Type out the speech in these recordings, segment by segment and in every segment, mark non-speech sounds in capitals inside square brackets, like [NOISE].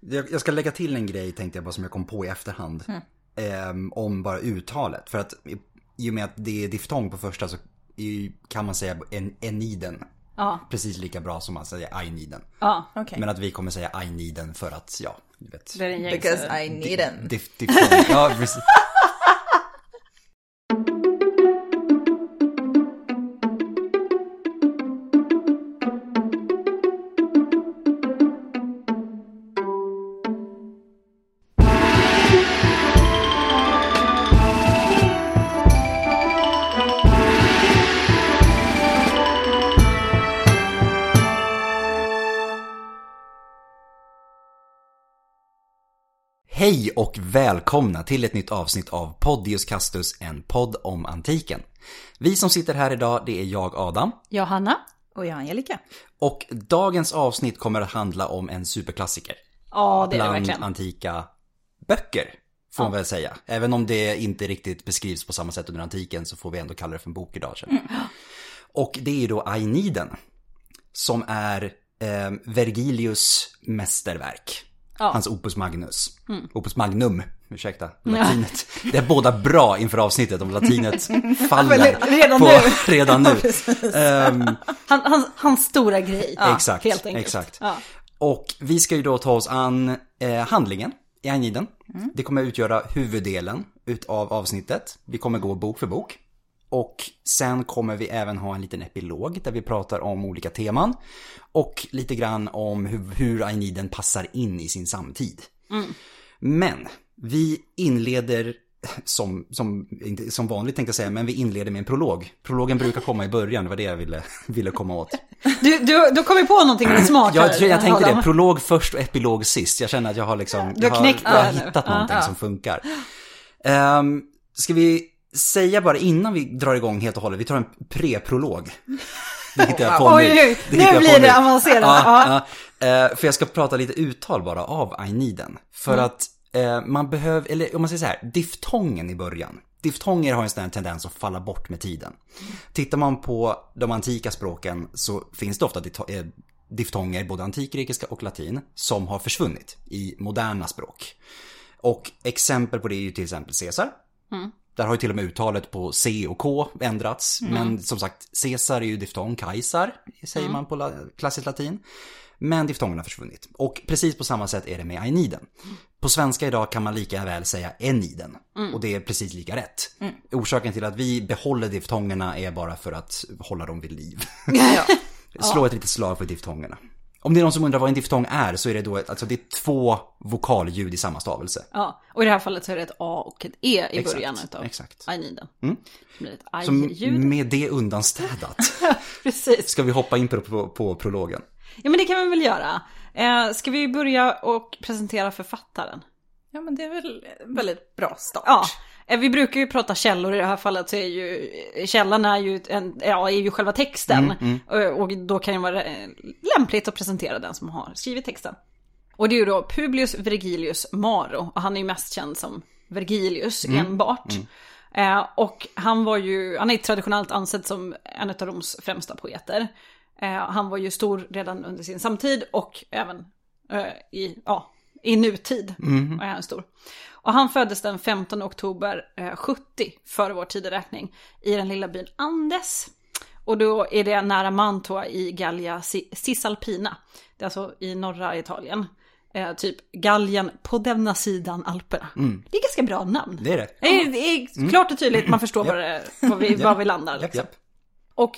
Jag, jag ska lägga till en grej tänkte jag bara som jag kom på i efterhand. Ehm, om bara uttalet. För att i, i och med att det är diftong på första så i, kan man säga en, eniden. Ja. Precis lika bra som man säger I need den. Ja, Okej. Men att vi kommer säga I need den för att, ja, du vet. det är en gängse. Because I need them. Dif, diftong. Ja, precis. Hej och välkomna till ett nytt avsnitt av Podius Castus, en podd om antiken. Vi som sitter här idag, det är jag Adam. Ja, Hanna? Och jag Angelica. Och dagens avsnitt kommer att handla om en superklassiker. Ja, det är det Bland verkligen. antika böcker, får man väl säga. Även om det inte riktigt beskrivs på samma sätt under antiken så får vi ändå kalla det för en bok idag. jag. Och det är då Aeneiden. Som är eh, Vergilius mästerverk. Ja. Hans Opus Magnus. Opus Magnum, ursäkta, [LAUGHS] latinet. Det är båda bra inför avsnittet om latinet [LAUGHS] faller redan på, nu. [LAUGHS] redan nu. Ehm, Han, han, hans stora grej. exakt, Helt enkelt. exakt. Ja. Och vi ska ju då ta oss an eh, handlingen i Aeneiden. Mm. Det kommer utgöra huvuddelen utav avsnittet. Vi kommer gå bok för bok. Och sen kommer vi även ha en liten epilog där vi pratar om olika teman. Och lite grann om hur, hur Aeneiden passar in i sin samtid. Mm. Men vi inleder som, som, inte som vanligt tänkte jag säga, men vi inleder med en prolog. Prologen brukar komma i början, det var det jag ville, [LAUGHS] ville komma åt. Du, du, du kom ju på någonting smart Jag, här, jag tänkte Adam. det, prolog först och epilog sist. Jag känner att jag har liksom, Du har jag knäckt jag har hittat Ja. någonting Ja. som funkar. Um, ska vi säga bara innan vi drar igång helt och hållet, vi tar en pre-prolog. Det [LAUGHS] hittar jag på nu. oj, oj. Det Nu blir det avancerat. Ja, ja. Eh, för jag ska prata lite uttal bara av Aeneiden. För Mm. att eh, man behöver, eller om man säger så här, diftongen i början. Diftonger har en sån här tendens att falla bort med tiden. Tittar man på de antika språken så finns det ofta dito- eh, diftonger, både antikgrekiska och latin, som har försvunnit i moderna språk. Och exempel på det är ju till exempel Caesar. Där har ju till och med uttalet på C och K ändrats. Men som sagt, Caesar är ju diftong, Kajsar säger man på la- klassiskt latin. Men diftongen har försvunnit. Och precis på samma sätt är det med Aeneiden. På svenska idag kan man lika väl säga Eniden. Och det är precis lika rätt. Orsaken till att vi behåller diftongerna är bara för att hålla dem vid liv. Ja. [LAUGHS] Slå ett litet slag för diftongerna. Om det är någon som undrar vad en diftong är så är det då, alltså det är två vokalljud i samma stavelse. Ja, och i det här fallet så är det ett A och ett E i Exakt, början utav exakt. Aeneiden. Mm. Det blir ett Så aj-ljud. med det undanstädat [LAUGHS] Precis. ska vi hoppa in på, på, på prologen. Ja, men det kan vi väl göra. Eh, ska vi börja och presentera författaren? ja, men det är väl en väldigt bra start. Ja, vi brukar ju prata källor i det här fallet så är ju källan är ju, en, ja, är ju själva texten. Eh, Och då kan det vara eh, lämpligt att presentera den som har skrivit texten. Och det är ju då Publius Vergilius Maro och han är ju mest känd som Vergilius enbart. Eh, och han var ju, han är traditionellt ansedd som en av Roms främsta poeter. Eh, han var ju stor redan under sin samtid och även eh, i, ja, i nutid är han stor. Och han föddes den 15 oktober eh, 70 före vår tideräkning i den lilla byn Andes. Och då är det nära Mantua i Gallia Ci- Cisalpina. Det är alltså i norra Italien. Eh, typ Gallien på denna sidan Alperna. Det är ganska bra namn. Det är det. Det är, det är klart och tydligt, man förstår vad, det, vad, vi, var vi landar. Liksom. Och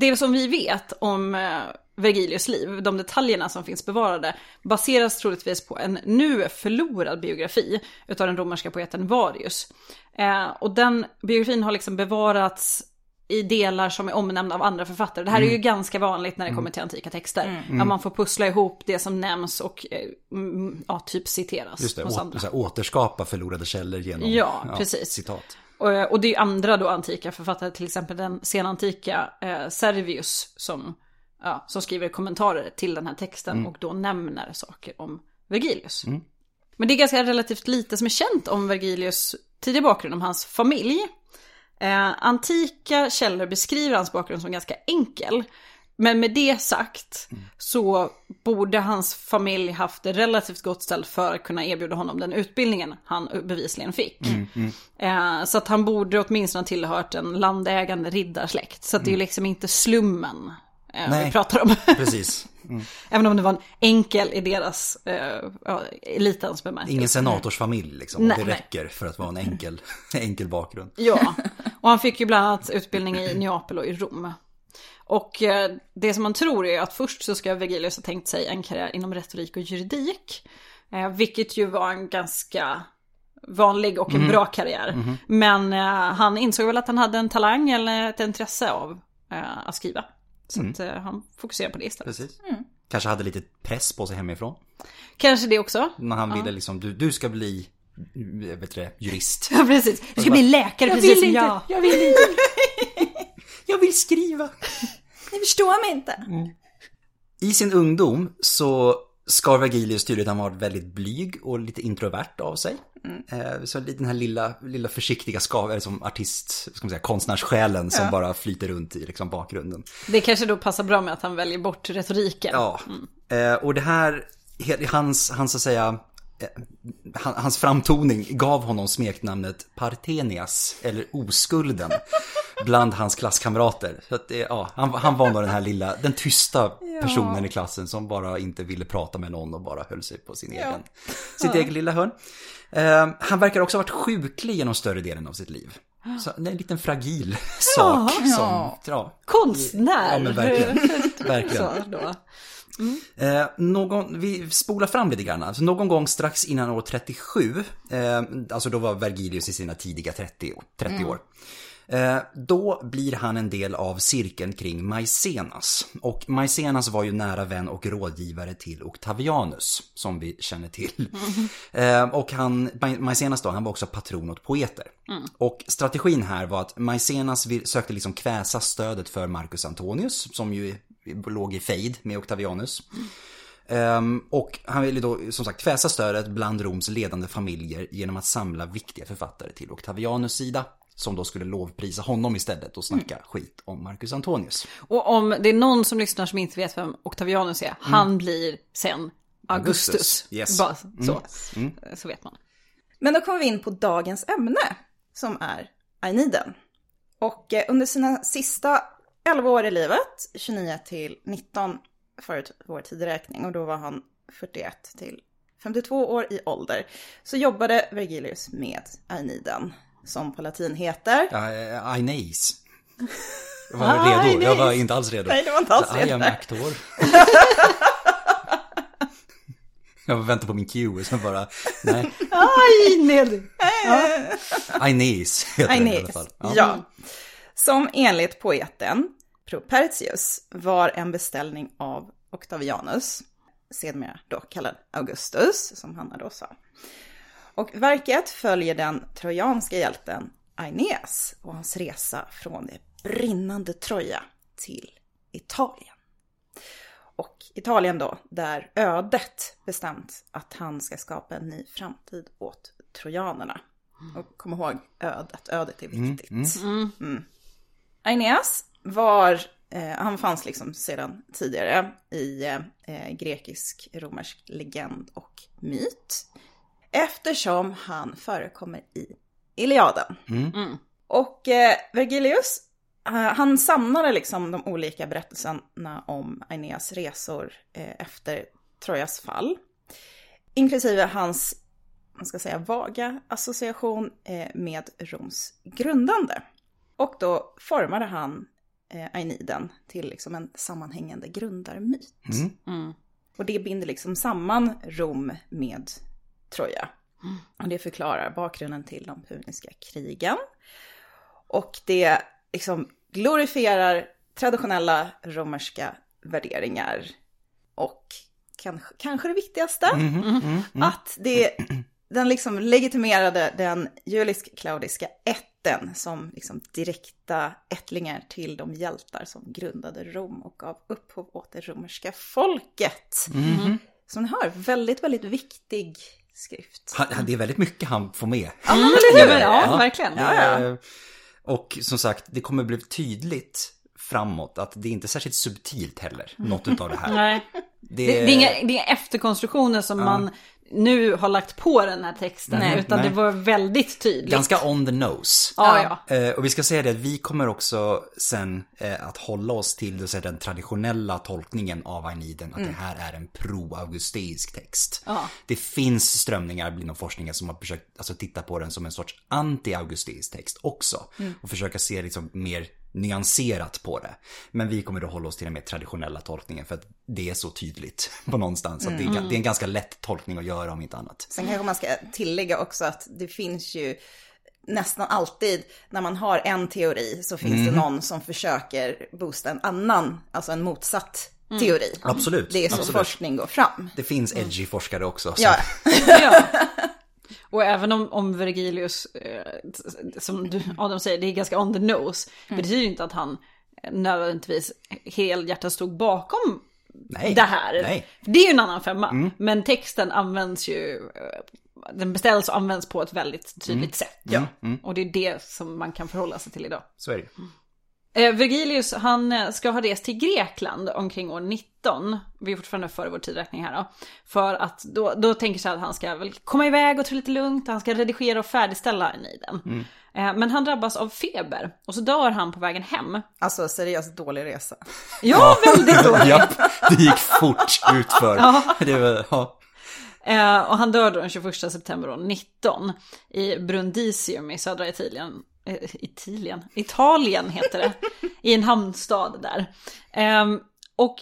det som vi vet om eh, Vergilius liv, de detaljerna som finns bevarade, baseras troligtvis på en nu förlorad biografi utav den romerska poeten Varius. Eh, och den biografin har liksom bevarats i delar som är omnämnda av andra författare. Det här är Mm. ju ganska vanligt när det kommer till antika texter. Att man får pussla ihop det som nämns och eh, mm, ja, typ citeras Just det, hos andra. här, återskapa förlorade källor genom Ja, precis. citat. Och, och det är ju andra då antika författare, till exempel den senantika eh, Servius som, ja, som skriver kommentarer till den här texten och då nämner saker om Vergilius. Men det är ganska relativt lite som är känt om Vergilius tidiga bakgrund, om hans familj. Eh, antika källor beskriver hans bakgrund som ganska enkel. Men med det sagt så borde hans familj haft det relativt gott ställt för att kunna erbjuda honom den utbildningen han bevisligen fick. Eh, så att han borde åtminstone ha tillhört en landägande riddarsläkt. Så att det är ju liksom inte slummen Nej. vi pratar om. [LAUGHS] Precis. Även om det var en enkel i deras eh, ja, elitens bemärkelse. Ingen senatorsfamilj liksom. Nej, det nej. räcker för att vara en enkel, [LAUGHS] enkel bakgrund. Ja, och han fick ju bland annat utbildning i Neapel och i Rom. Och eh, det som man tror är att först så ska Vergilius ha tänkt sig en karriär inom retorik och juridik. Eh, vilket ju var en ganska vanlig och en bra karriär. Men eh, han insåg väl att han hade en talang eller ett intresse av eh, att skriva. Så att eh, han fokuserar på det istället. Precis. Kanske hade lite press på sig hemifrån. Kanske det också. När han ville liksom, du, du ska bli, jag vet det, jurist. [LAUGHS] Ja, precis. Du ska bli läkare Jag precis vill som inte. jag. Jag vill inte. [LAUGHS] jag vill skriva. [LAUGHS] Ni förstår mig inte. I sin ungdom så skar Vergilius tydligt han var väldigt blyg och lite introvert av sig. Eh, Så den här lilla, lilla försiktiga skav, eller som artist, ska man säga, konstnärssjälen som bara flyter runt i liksom bakgrunden. Det kanske då passar bra med att han väljer bort retoriken. Ja, eh, och det här, hans, hans så att säga, hans framtoning gav honom smeknamnet Partenias, eller oskulden, [LAUGHS] bland hans klasskamrater. Så att det, ja, han, han var nog den här lilla, den tysta personen i klassen som bara inte ville prata med någon och bara höll sig på sin egen, [LAUGHS] sitt eget lilla hörn. Eh, han verkar också ha varit sjuklig genom större delen av sitt liv. Så det är en liten fragil [GASPS] sak som, ja, Konstnär. Ja, men verkligen. Verkligen. Så då. Eh, någon, vi spolar fram lite grann. Alltså någon gång strax innan år 37, eh, alltså då var Vergilius i sina tidiga 30, år- 30 år. Eh, då blir han en del av cirkeln kring Maecenas. Och Maecenas var ju nära vän och rådgivare till Octavianus, som vi känner till. Eh, och han, Maecenas då, han var också patron åt poeter. Och strategin här var att Maecenas vill- sökte liksom kväsa stödet för Marcus Antonius, som ju låg i fejd med Octavianus. Ehm, och han ville då som sagt kväsa stödet bland Roms ledande familjer genom att samla viktiga författare till Octavianus sida. Som då skulle lovprisa honom istället och snacka skit om Marcus Antonius. Och om det är någon som lyssnar som inte vet vem Octavianus är, han blir sen Augustus. Augustus, yes. Bara så. så vet man. Men då kommer vi in på dagens ämne, som är Aeniden. Och eh, under sina sista 11 år i livet, 29 till 19 för vår tideräkning, och då var han 41 till 52 år i ålder, så jobbade Vergilius med Aeniden, som på latin heter... Ja, eh, Aeneis. Jag var redo, jag var inte alls redo. Nej, det var inte alls Så, I am redo. actor. Jag väntar på min cue, så bara, nej. Aj, ned. Aeneis heter den i alla fall. ja. Som enligt poeten Propertius var en beställning av Octavianus, sedermera då kallad Augustus, som Hanna då sa. Och verket följer den trojanska hjälten Aeneas och hans resa från det brinnande Troja till Italien. Och Italien då, där ödet bestämt att han ska skapa en ny framtid åt trojanerna. Och kom ihåg ödet, ödet är viktigt. Mm. Aeneas var, eh, han fanns liksom sedan tidigare i eh, grekisk, romersk legend och myt. Eftersom han förekommer i Iliaden. Och eh, Vergilius, eh, han samlade liksom de olika berättelserna om Aeneas resor eh, efter Trojas fall. Inklusive hans, man ska säga, vaga association eh, med Roms grundande. Och då formade han eh, Aeniden till liksom en sammanhängande grundarmyt. Och det binder liksom samman Rom med Troja. Och det förklarar bakgrunden till de puniska krigen. Och det liksom glorifierar traditionella romerska värderingar. Och kanske, kanske det viktigaste, att det, den liksom legitimerade den julisk-klaudiska ätten som liksom direkta ättlingar till de hjältar som grundade Rom och gav upphov åt det romerska folket. Som ni hör, väldigt, väldigt viktig skrift. Han, det är väldigt mycket han får med. Ja, men, ja, Ja. verkligen. Det är- Och som sagt, det kommer bli tydligt framåt att det är inte särskilt subtilt heller, något utav det här. [LAUGHS] Nej. Det, det, är inga, det är efterkonstruktioner som man nu har lagt på den här texten. Nej, utan nej. det var väldigt tydligt. Ganska on the nose. Ja, ja. Eh, och vi ska säga det att vi kommer också sen eh, att hålla oss till den traditionella tolkningen av Agniden. Att det här är en pro-augusteisk text. Ja. Det finns strömningar inom forskningen som har försökt alltså, titta på den som en sorts anti-augusteisk text också. Och försöka se liksom mer nyanserat på det. Men vi kommer då hålla oss till den mer traditionella tolkningen för att det är så tydligt [LAUGHS] på någonstans. Att det, är, ga- det är en ganska lätt tolkning att göra om inte annat. Sen kanske man ska tillägga också att det finns ju nästan alltid när man har en teori så finns det någon som försöker boosta en annan, alltså en motsatt teori. Absolut. Det är så absolut. forskning går fram. Det finns edgy forskare också. så- Ja, ja. [LAUGHS] Och även om, om Vergilius, eh, som du, Adam säger, det är ganska on the nose. betyder ju inte att han nödvändigtvis helhjärtat stod bakom Nej. det här. Nej. Det är ju en annan femma. Men texten används ju, eh, den beställs och används på ett väldigt tydligt sätt. Ja. Och det är det som man kan förhålla sig till idag. Så är det. Eh, Vergilius, han eh, ska ha rest till Grekland omkring år 19. Vi är fortfarande före vår tidräkning här då. För att då, då tänker sig att han ska väl komma iväg och ta lite lugnt. Han ska redigera och färdigställa Eniden. Eh, men han drabbas av feber och så dör han på vägen hem. alltså seriöst dålig resa. [LAUGHS] Ja, väldigt dåligt. [LAUGHS] Japp, det gick fort utför. Det var, ja. Och han dör då den 21 september år 19 i Brundisium i södra Italien. Eh, Italien? Italien heter det. I en hamnstad där. Ehm, och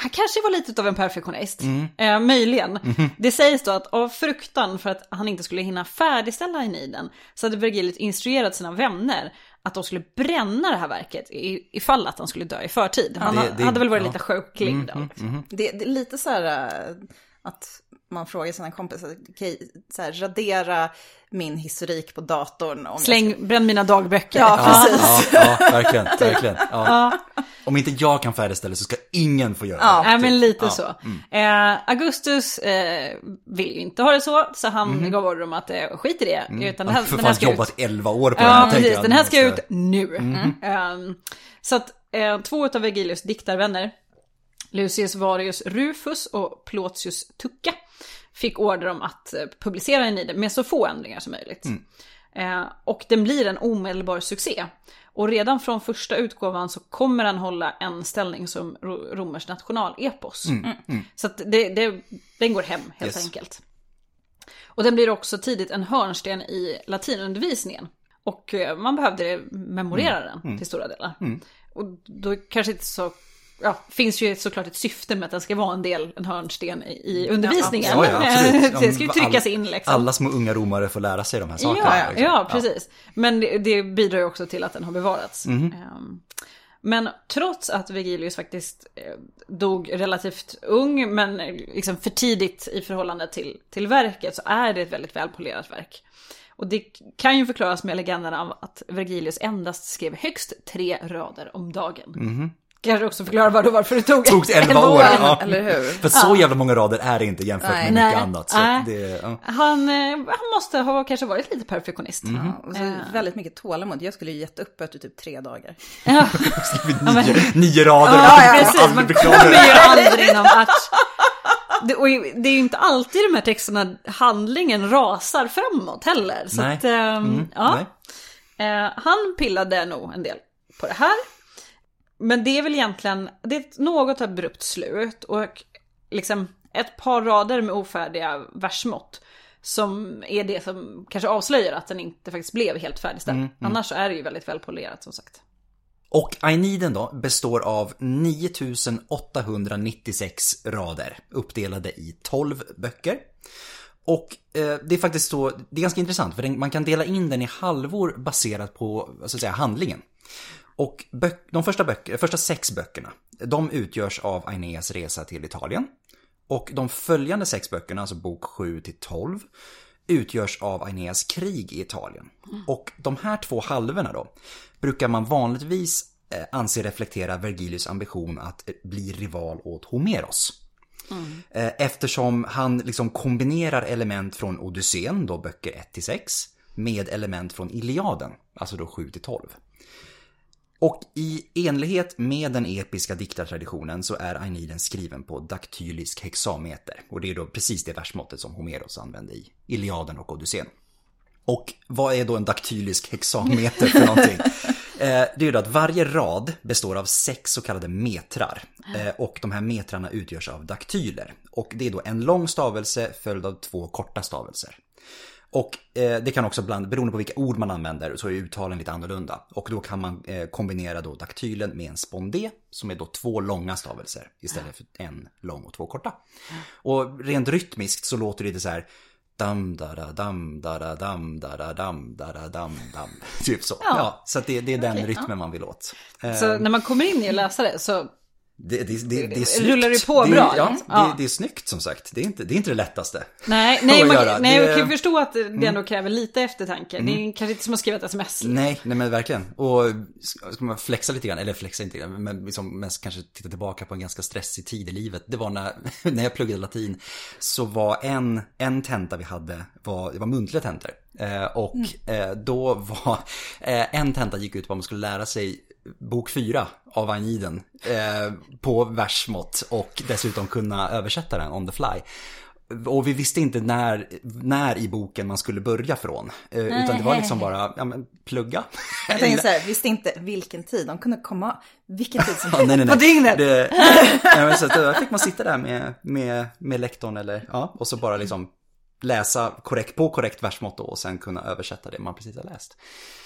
han kanske var lite av en perfektionist. Eh, möjligen. Det sägs då att av fruktan för att han inte skulle hinna färdigställa Eniden så hade Vergilius instruerat sina vänner att de skulle bränna det här verket i- ifall att han skulle dö i förtid. Han Det- det- hade väl varit ja. lite sjuklig då. liksom. Det, det är lite så här äh, att man frågar sina kompisar, okej, så här, radera min historik på datorn. Om Släng, bränn mina dagböcker. Ja, precis. Ja, ja, verkligen, [LAUGHS] verkligen. Ja. Om inte jag kan färdigställa så ska ingen få göra Ja. det. Nej men lite Ja. så. Eh, Augustus eh, vill ju inte ha det så, så han gav order om att eh, skit i det. Utan den här, För den här ska jobbat ut. 11 år på den Ja här, precis, den här ska Måste- ut nu. Eh, så att eh, två av Vergilius diktarvänner, Lucius Varius Rufus och Plotius Tucca, fick order om att eh, publicera Eniden med så få ändringar som möjligt. Eh, och den blir en omedelbar succé. Och redan från första utgåvan så kommer han hålla en ställning som ro- Romers nationalepos. Så att det, det, den går hem helt Yes. enkelt. Och den blir också tidigt en hörnsten i latinundervisningen. Och eh, man behövde memorera den till stora delar. Och då kanske inte så... Ja, finns ju såklart ett syfte med att den ska vara en del, en hörnsten i, undervisningen. Ja, ja, [LAUGHS] det ska ju tryckas in liksom. Alla små unga romare får lära sig de här sakerna. Ja, liksom. ja, precis. Men det, det bidrar ju också till att den har bevarats. Ehm, Men trots att Vergilius faktiskt eh, dog relativt ung, men eh, liksom för tidigt i förhållande till, till verket, så är det ett väldigt välpolerat verk. Och det kan ju förklaras med legenden av att Vergilius endast skrev högst tre rader om dagen. Kanske också förklarar vad varför det tog. Tog 11 elva år. Ja. Eller hur? För så jävla många rader är det inte jämfört Nej. med mycket Nej. annat. Det, ja. Han, eh, han måste ha kanske varit lite perfektionist. Mhm. Ja, och så väldigt mycket tålamod. Jag skulle ju gett upp efter typ tre dagar. Ja. [LAUGHS] nio, nio rader. Ja, precis. Man kommer ju det. aldrig någon match. Det, och det är ju inte alltid de här texterna handlingen rasar framåt heller. Så Nej. att, ehm, Mm, ja. nej. Eh, han pillade nog en del på det här. Men det är väl egentligen, det är ett något abrupt slut och liksom ett par rader med ofärdiga versmått. Som är det som kanske avslöjar att den inte faktiskt blev helt färdigställd. Annars så är det ju väldigt välpolerat som sagt. Och Aeniden då består av 9896 rader uppdelade i 12 böcker. Och eh, det är faktiskt så, det är ganska intressant för man kan dela in den i halvor baserat på, så att säga, handlingen. Och de första, böcker, första sex böckerna, de utgörs av Aeneas resa till Italien. Och de följande sex böckerna, alltså bok 7 till 12, utgörs av Aeneas krig i Italien. Och de här två halvorna då, brukar man vanligtvis eh, anse reflektera Vergilius ambition att eh, bli rival åt Homeros. Eh, Eftersom han liksom kombinerar element från Odysseen, då böcker 1 till 6, med element från Iliaden, alltså då 7 till 12. Och i enlighet med den episka diktartraditionen så är Aeneiden skriven på daktylisk hexameter. Och det är då precis det versmåttet som Homeros använde i Iliaden och Odysseen. Och vad är då en daktylisk hexameter för någonting? [LAUGHS] Eh, det är ju då att varje rad består av sex så kallade metrar. Eh, och de här metrarna utgörs av daktyler. Och det är då en lång stavelse följd av två korta stavelser. Och eh, det kan också bland, beroende på vilka ord man använder så är uttalen lite annorlunda. Och då kan man eh, kombinera då daktylen med en spondé som är då två långa stavelser istället för en lång och två korta. Och rent rytmiskt så låter det lite så här Dam da da dam da da dam da da dam da da dam dam. [LAUGHS] Typ så. Ja, Ja. så det, det är den Okej, rytmen man vill åt. Eh, Så när man kommer in i att läsa det så det, det, det, det är snyggt. Rullar det på bra, Ja, liksom? det, Ja. det är snyggt som sagt. Det är inte det, är inte det lättaste. Nej, nej, att man, göra. nej jag kan ju förstå att det ändå kräver lite eftertanke. Det är kanske inte som att skriva ett sms. Nej, nej men verkligen. Och ska man flexa lite grann, eller flexa inte grann, men liksom mest kanske titta tillbaka på en ganska stressig tid i livet. Det var när, [LAUGHS] när jag pluggade latin, så var en, en tenta vi hade, var, det var muntliga tentor. Eh, och eh, då var, eh, en tenta gick ut på att man skulle lära sig bok fyra av Aeneiden eh, på versmått och dessutom kunna översätta den on the fly. Och vi visste inte när, när i boken man skulle börja från. Eh, utan det var liksom bara, ja men plugga. Jag tänker [LAUGHS] så här, visste inte vilken tid, de kunde komma vilken tid som Ja, nej, nej, nej. På dygnet. Det, [LAUGHS] men så att då fick man sitta där med, med, med lektorn eller, ja, och så bara liksom läsa korrekt, på korrekt versmått då, och sen kunna översätta det man precis har läst.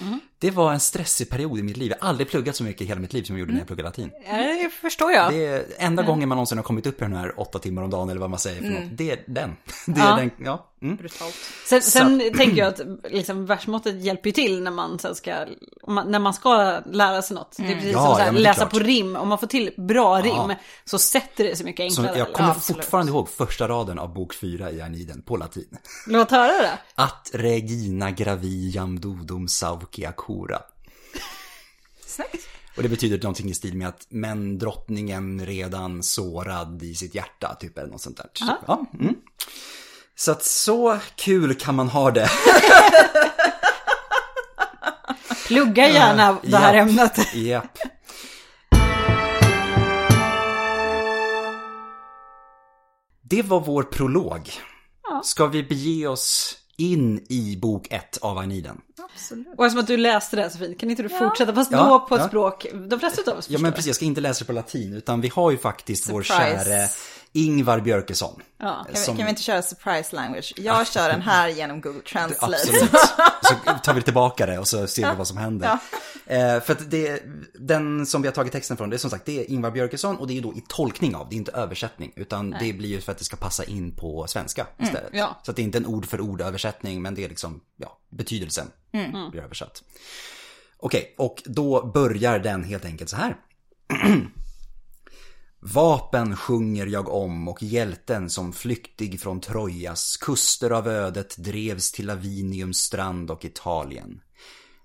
Mm. Det var en stressig period i mitt liv. Jag har aldrig pluggat så mycket i hela mitt liv som jag gjorde när jag pluggade latin. Ja, det förstår jag. Det är enda gången man någonsin har kommit upp i den här åtta timmar om dagen eller vad man säger för något. Det är den. [LAUGHS] Det är Ja. den, ja. Mm. brutalt. Sen, sen tänker jag att liksom, versmåttet hjälper ju till när man, sen ska, om man, när man ska lära sig något. Det är precis Ja, som så här, ja, läsa klart. på rim. Om man får till bra rim Ja. så sätter det sig mycket Så enklare. jag kommer Ja, absolut. fortfarande ihåg första raden av bok fyra i Aeneiden på latin. Låt höra det. Att regina graviam dudum saucia cura. Snyggt. Och det betyder någonting i stil med att men drottningen redan sårad i sitt hjärta, typ eller något sånt där. Så, ja, mm. Så att så kul kan man ha det. [LAUGHS] Plugga gärna det här Japp. ämnet. Japp. Det var vår prolog. Ska vi bege oss in i bok ett av Aeneiden? Absolut. Och eftersom att du läste det så fint, kan inte du fortsätta? Fast Ja, då på ett ja. språk de flesta av oss Ja förstår. men precis, jag ska inte läsa det på latin utan vi har ju faktiskt vår Surprise. käre Ingvar Björkesson. Ja. Kan vi, Som- kan vi inte köra surprise language? Jag kör den här genom Google Translate. Absolut. [LAUGHS] Så tar vi tillbaka det och så ser vi vad som händer. Eh, för att det, den som vi har tagit texten från, det är som sagt det är Ingvar Björkesson och det är ju då i tolkning av, det är inte översättning. Utan det blir ju för att det ska passa in på svenska istället. ja. Så att det är inte en ord för ord översättning, men det är liksom, ja, betydelsen blir översatt. Okej, och då börjar den helt enkelt så här. [CLEARS THROAT] Vapen sjunger jag om och hjälten som flyktig från Trojas kuster av ödet drevs till Laviniums strand och Italien.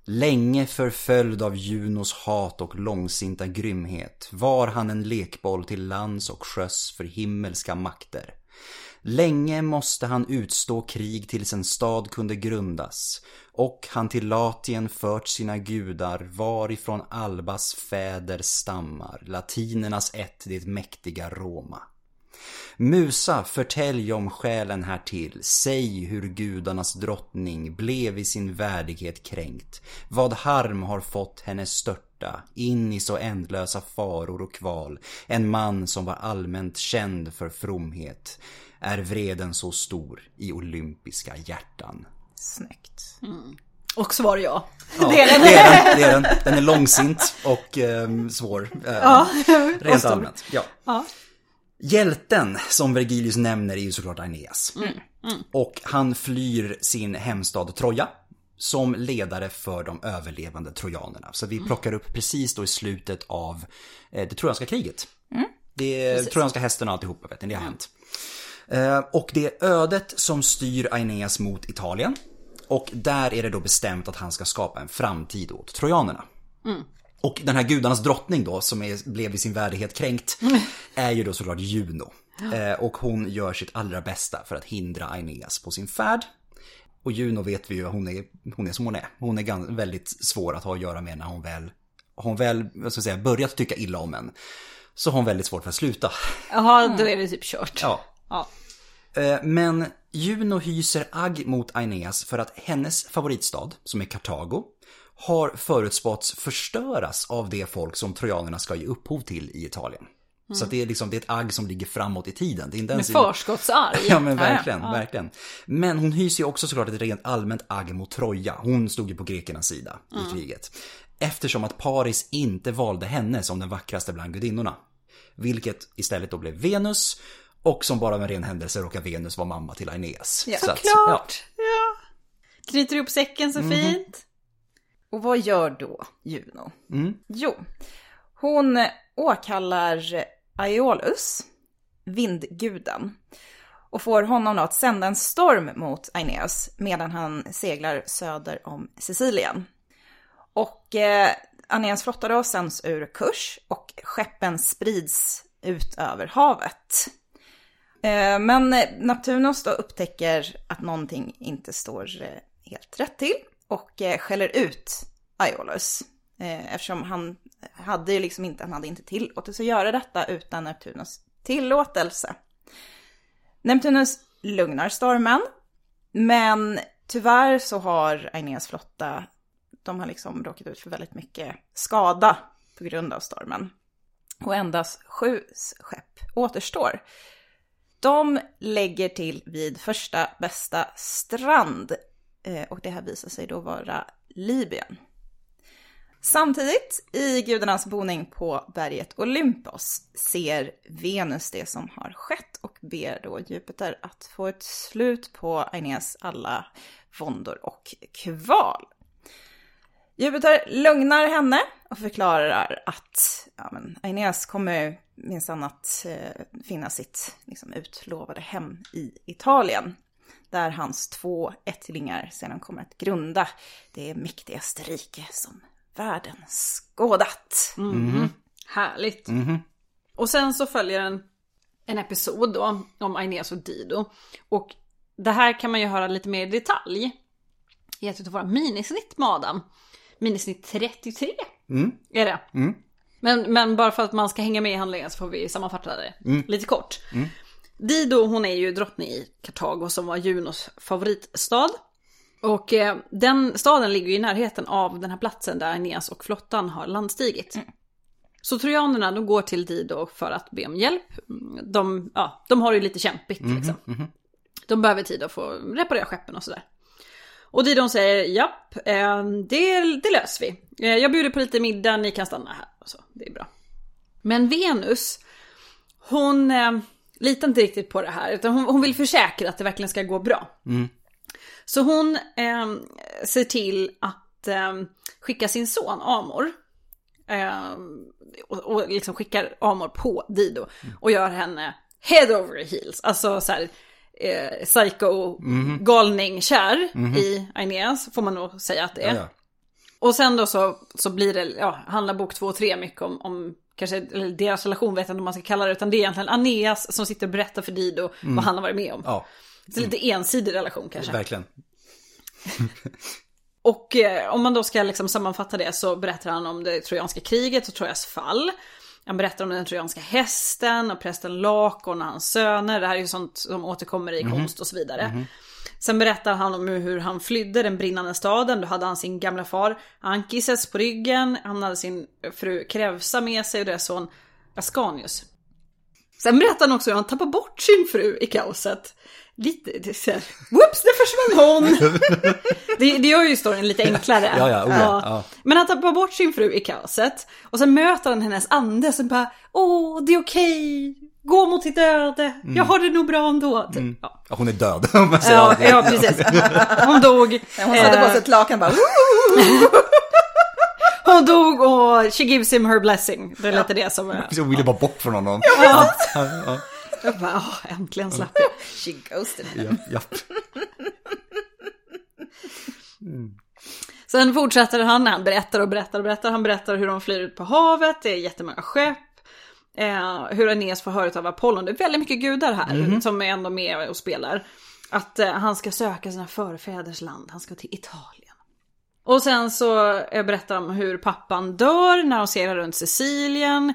Länge förföljd av Junos hat och långsinta grymhet var han en lekboll till lands och sjöss för himmelska makter. Länge måste han utstå krig tills en stad kunde grundas och han till Latien fört sina gudar varifrån Albas fäder stammar, latinernas ett det mäktiga Roma. Musa, förtälj om själen härtill, säg hur gudarnas drottning blev i sin värdighet kränkt, vad harm har fått henne störta in i så ändlösa faror och kval, en man som var allmänt känd för fromhet, är vreden så stor i olympiska hjärtan. Snyggt. Och svar ja. Ja, Det är den. Det är den, det är den. [LAUGHS] den är långsint och ehm, svår. eh, rent stor. allmänt. Ja. Ja. Hjälten som Vergilius nämner är ju såklart Aeneas. Och han flyr sin hemstad Troja som ledare för de överlevande trojanerna. Så vi plockar upp precis då i slutet av eh, det trojanska kriget. Det är trojanska hästen och alltihopa vet ni, det har hänt. Eh, Och det är ödet som styr Aeneas mot Italien. Och där är det då bestämt att han ska skapa en framtid åt trojanerna. Och den här gudarnas drottning då, som är, blev i sin värdighet kränkt, är ju då såklart Juno. Eh, och hon gör sitt allra bästa för att hindra Aeneas på sin färd. Och Juno vet vi ju, hon är, hon är som hon är. Hon är gan- väldigt svår att ha att göra med när hon väl har hon väl, vad ska jag säga, börjat tycka illa om en, så har hon väldigt svårt för att sluta. Jaha, då är det typ kört. Ja. Ja. Eh, Men Juno hyser agg mot Aeneas för att hennes favoritstad, som är Kartago, har förutspåtts förstöras av det folk som trojanerna ska ge upphov till i Italien. Så att det är liksom det är ett agg som ligger framåt i tiden. Det är inte Med ens förskottsarg. [LAUGHS] Ja men verkligen, verkligen. Men hon hyser ju också såklart ett rent allmänt agg mot Troja. Hon stod ju på grekernas sida i kriget. Eftersom att Paris inte valde henne som den vackraste bland gudinnorna. Vilket istället då blev Venus. Och som bara av en ren händelse råkar Venus vara mamma till Aeneas. Ja, Så Såklart. Ja. Knyter ihop säcken så fint. Och vad gör då Juno? Jo, hon åkallar Aeolus, vindguden, och får honom då att sända en storm mot Aeneas medan han seglar söder om Sicilien. Och eh, Aeneas flotta då sänds ur kurs och skeppen sprids ut över havet. Eh, men eh, Neptunus då upptäcker att någonting inte står eh, helt rätt till och skäller ut Aeolus. Eftersom han hade ju liksom inte, han hade inte tillåtelse att göra detta utan Neptunus tillåtelse. Neptunus lugnar stormen, men tyvärr så har Aeneas flotta, de har liksom råkat ut för väldigt mycket skada på grund av stormen. Och endast sju skepp återstår. De lägger till vid första bästa strand eh, och det här visar sig då vara Libyen. Samtidigt, i gudarnas boning på berget Olympos, ser Venus det som har skett och ber då Jupiter att få ett slut på Aeneas alla våndor och kval. Jupiter lugnar henne och förklarar att ja, men Aeneas kommer minsann att eh, finna sitt liksom, utlovade hem i Italien. Där hans två ättlingar sedan kommer att grunda det mäktigaste rike som världen skådat. Härligt. Och sen så följer en, en episod då om Aeneas och Dido. Och det här kan man ju höra lite mer i detalj i ett av våra minisnitt med Adam. Minisnitt 33 är det. Men, men bara för att man ska hänga med i handlingen så får vi sammanfatta det lite kort. Dido hon är ju drottning i Kartago som var Junos favoritstad. Och eh, den staden ligger ju i närheten av den här platsen där Aeneas och flottan har landstigit. Så trojanerna de går till Dido för att be om hjälp. De, ja, de har det ju lite kämpigt liksom. De behöver tid att få reparera skeppen och sådär. Och Didon säger japp, eh, det, det löser vi. Eh, jag bjuder på lite middag, ni kan stanna här. Så, det är bra. Men Venus, hon eh, litar inte riktigt på det här. Utan hon, hon vill försäkra att det verkligen ska gå bra. Så hon eh, ser till att eh, skicka sin son Amor. Eh, och, och liksom skickar Amor på Dido. Och gör henne head over heels. Alltså så här eh, psycho galning kär i Aeneas. Får man nog säga att det är. Ja, ja. Och sen då så, så blir det, ja, handlar bok två och tre mycket om, om kanske, deras relation vet jag inte om man ska kalla det, utan det är egentligen Aeneas som sitter och berättar för Dido vad han har varit med om. Ja, Så lite ensidig relation kanske. verkligen. [LAUGHS] Och eh, om man då ska liksom sammanfatta det så berättar han om det trojanska kriget och Trojas fall. Han berättar om den trojanska hästen och prästen Lakon och hans söner. Det här är ju sånt som återkommer i konst och så vidare. Sen berättar han om hur han flydde den brinnande staden. Då hade han sin gamla far Ankises på ryggen. Han hade sin fru Krevsa med sig och deras son Ascanius. Sen berättar han också hur han tappar bort sin fru i kaoset. Lite, det är så här, whoops, där försvann hon! [LAUGHS] det, det gör ju storyn lite enklare. Ja, ja, oh ja, ja. Men han tappar bort sin fru i kaoset. Och sen möter han hennes ande som bara, åh, det är okej. Gå mot ditt öde. Jag har det nog bra ändå. Typ. Ja. Ja, hon är död. om [LAUGHS] man säger Ja, det. ja, precis. Hon dog. Hon satte på sig ett lakan bara, [LAUGHS] hon dog och she gives him her blessing. Det är lite det som. Så ville bara bort från honom. Ja. Jag bara, åh, äntligen slapp jag. she ghosted him. Ja, japp. Sen fortsätter han, han berättar och berättar och berättar. Han berättar hur de flyr ut på havet, det är jättemånga skepp. Eh, hur Aeneas får höra av Apollon, det är väldigt mycket gudar här som är ändå med och spelar. Att eh, han ska söka sina förfäders land, han ska till Italien. Och sen så eh, berättar de hur pappan dör när de seglar runt Sicilien.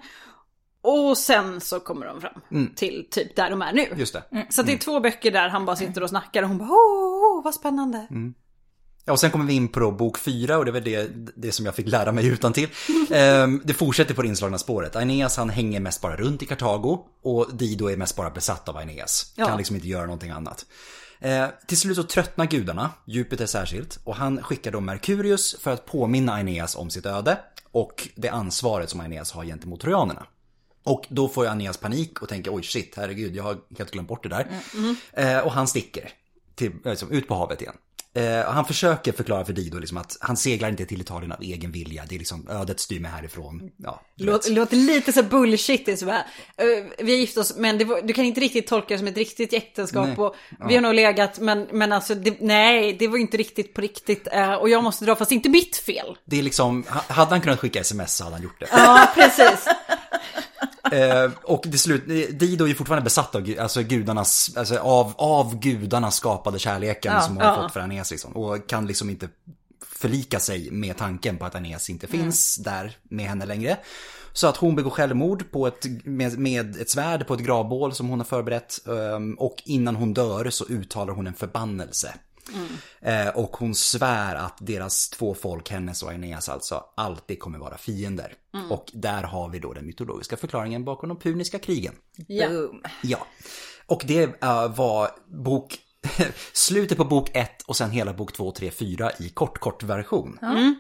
Och sen så kommer de fram till typ där de är nu. Just det. Så att det är två böcker där han bara sitter och snackar och hon bara åh, åh vad spännande. Ja, och sen kommer vi in på då bok fyra och det väl det, det som jag fick lära mig utan till. [LAUGHS] Ehm, det fortsätter på det inslagna spåret. Aeneas han hänger mest bara runt i Kartago och Dido är mest bara besatt av Aeneas. Ja. Kan liksom inte göra någonting annat. Eh, till slut så tröttnar gudarna, Jupiter särskilt, och han skickar då Merkurius för att påminna Aeneas om sitt öde och det ansvaret som Aeneas har gentemot trojanerna. Och då får Aeneas panik och tänker oj shit, herregud, jag har helt glömt bort det där. Eh, och han sticker till, liksom, ut på havet igen. Eh, han försöker förklara för Dido liksom att han seglar inte till Italien av egen vilja. Det är liksom ödet styr mig härifrån. Ja, vet. Låter, lite så bullshit. Det är så bara, eh, vi har gift oss men var, du kan inte riktigt tolka det som ett riktigt äktenskap. Nej. Och vi har nog legat men, men alltså det, nej det var inte riktigt på riktigt. Eh, och jag måste dra fast inte mitt fel. Det är liksom, ha- hade han kunnat skicka sms så hade han gjort det. Ja precis. Eh, och till slut, Dido är ju fortfarande besatt av alltså gudarnas, alltså av, av gudarna skapade kärleken som hon har ja. fått för Aeneas liksom. Och kan liksom inte förlika sig med tanken på att Aeneas inte finns där med henne längre. Så att hon begår självmord på ett, med, med ett svärd på ett gravbål som hon har förberett. ehm, Och innan hon dör så uttalar hon en förbannelse. Eh, Och hon svär att deras två folk, hennes och Aeneas alltså, alltid kommer vara fiender. Och där har vi då den mytologiska förklaringen bakom de puniska krigen. Ja. Ja. Och det eh, var bok, [LAUGHS] slutet på bok 1 och sen hela bok 2, 3, 4 i kort, kort version.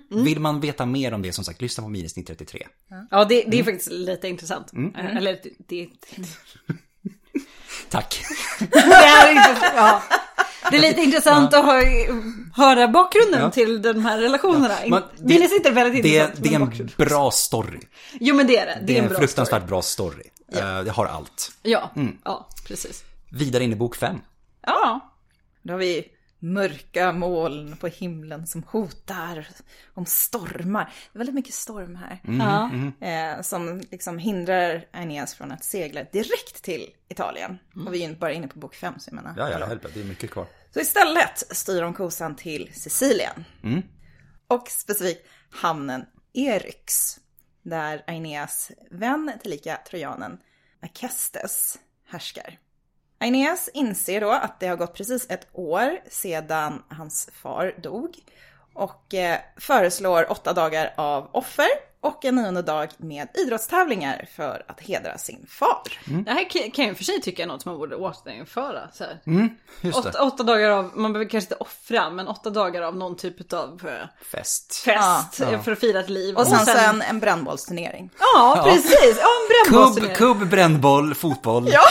Vill man veta mer om det som sagt, lyssna på Minisnitt 33. Ja det, det är faktiskt lite intressant. Eh, Eller det, det, [LAUGHS] Tack. [LAUGHS] det är intressant. Ja. Det är lite intressant att hö, höra bakgrunden Ja. till de här relationerna. Man- det, det är väldigt det, intressant. det är men en bakgrund. bra story. Jo men det är det. Det är en bra fruktansvärt story. bra story. Eh, Det har allt. Ja, ja precis. Vidare in i bok 5. Ja. Då har vi mörka moln på himlen som hotar om stormar. Det är väldigt mycket storm här. ja. Eh, som liksom hindrar Aeneas från att segla direkt till Italien. Och vi är ju inte bara inne på bok 5 så jag menar. Ja, ja, helvete, det är mycket kvar. Så istället styr de kosan till Sicilien. Och specifikt hamnen Eryx. Där Aeneas vän tillika trojanen Akestes härskar. Aeneas inser då att det har gått precis ett år sedan hans far dog. Och eh, föreslår åtta dagar av offer och en nionde dag med idrottstävlingar för att hedra sin far. Det här kan- jag för sig tycka är något som man borde återinföra. Så här. Just det. Åtta, åtta dagar av, man behöver kanske inte offra, men åtta dagar av någon typ av eh, Fest. fest eh, för att fira ett liv. Och sen, sen en brännbollsturnering. Ja, precis. Ja, en Kubb, brännbollsturnering. kubb, brännboll, fotboll. Ja.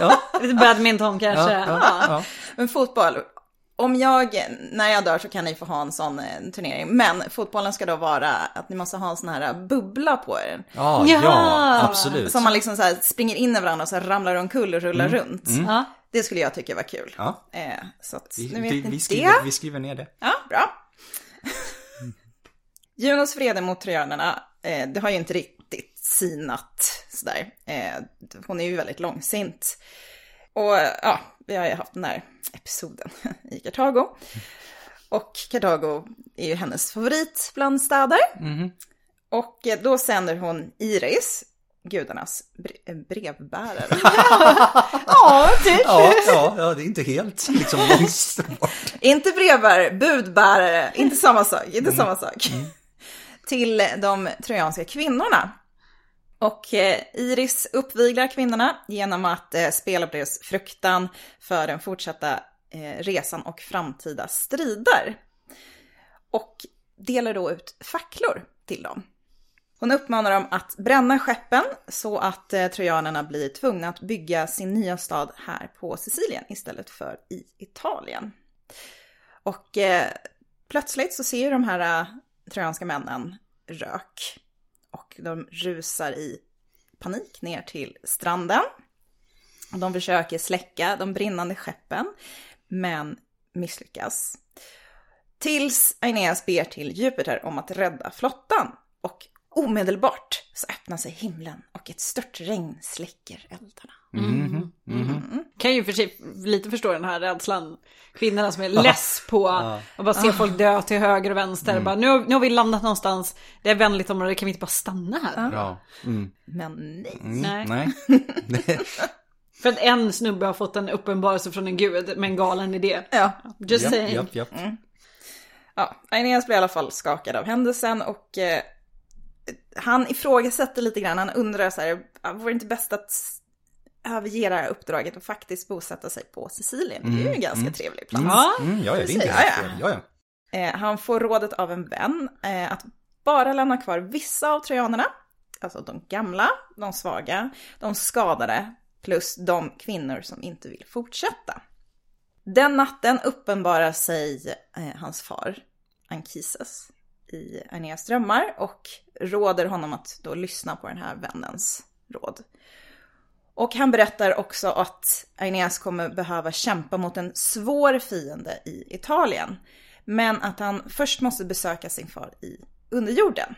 ja, Lite badminton kanske. ja, Ja, ja, ja. Men fotboll, om jag, när jag dör så kan ni få ha en sån eh, turnering. Men fotbollen ska då vara att ni måste ha en sån här bubbla på er. Ja, Ja. ja, absolut. Som man liksom så här springer in i varandra och så ramlar omkull och rullar runt. Ja. Det skulle jag tycka var kul. Ja. Eh, så att Vi, nu vet vi, ni vi, skriver, det. vi skriver ner det. Ja, bra. [LAUGHS] Junos vrede mot trojanerna, eh, det har ju inte riktigt sinat sådär. Eh, hon är ju väldigt långsint. Och ja, vi har ju haft den här episoden [LAUGHS] i Kartago. Och Kartago är ju hennes favorit bland städer. Och eh, då sänder hon Iris, gudarnas eh, brevbärare. [LAUGHS] [LAUGHS] ja typ. Ja, ja, ja, det är inte helt liksom. Inte brevbärare, budbärare, inte samma sak, inte samma sak. Till de trojanska kvinnorna. Och eh, Iris uppviglar kvinnorna genom att eh, spela på deras fruktan för den fortsatta eh, resan och framtida strider. Och delar då ut facklor till dem. Hon uppmanar dem att bränna skeppen så att eh, trojanerna blir tvungna att bygga sin nya stad här på Sicilien istället för i Italien. Och eh, plötsligt så ser ju de här eh, trojanska männen rök. De rusar i panik ner till stranden. De försöker släcka de brinnande skeppen, men misslyckas. Tills Aeneas ber till Jupiter om att rädda flottan. Och Omedelbart så öppnar sig himlen och ett störtregn släcker eldarna. Kan ju för sig lite förstå den här rädslan. Kvinnorna som är less på att bara se folk dö till höger och vänster. Bara, nu, har- nu har vi landat någonstans, det är vänligt område, kan vi inte bara stanna här? Ja. Mm. Men nej. Nej. Nej. [LAUGHS] För att en snubbe har fått en uppenbarelse från en gud med en galen idé. Ja, Just Japp, saying. japp, japp. ja. Aeneas blir i alla fall skakad av händelsen och eh, han ifrågasätter lite grann. Han undrar så här, "Ah, vore det inte bäst att överge det här uppdraget och faktiskt bosätta sig på Sicilien? Det är ju en ganska trevlig plats. Ja. Mm, ja, ja, det är inte Ja, ja. Ja, ja. Eh, han får rådet av en vän eh, att bara lämna kvar vissa av trojanerna. Alltså de gamla, de svaga, de skadade, plus de kvinnor som inte vill fortsätta. Den natten uppenbarar sig eh, hans far, Ankises, i Aeneas drömmar och råder honom att då lyssna på den här vännens råd. Och han berättar också att Aeneas kommer behöva kämpa mot en svår fiende i Italien. Men att han först måste besöka sin far i underjorden.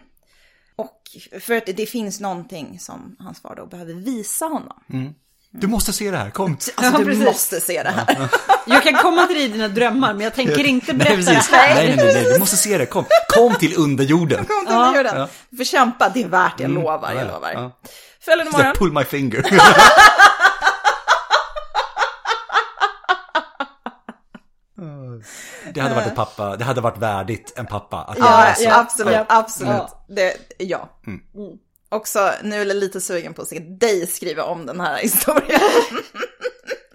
Och för att det finns någonting som hans far då behöver visa honom. Mm. Du måste se det här, kom. Alltså du [LAUGHS] precis. måste se det här. [LAUGHS] Jag kan komma till dig i dina drömmar, men jag tänker inte berätta nej, det här. Nej, nej, nej, nej, du måste se det, kom. Kom till underjorden. [LAUGHS] Kom till underjorden. Du får kämpa, det är värt det, jag lovar, Mm. ja, jag ja, lovar. ja. Följande morgon. pull my finger. Det hade varit ett pappa, det hade varit värdigt en pappa att göra Ja, så. ja, absolut, Ja. absolut. Ja. Det, ja. Mm. Också, nu är jag lite sugen på att se dig skriva om den här [LAUGHS] historien.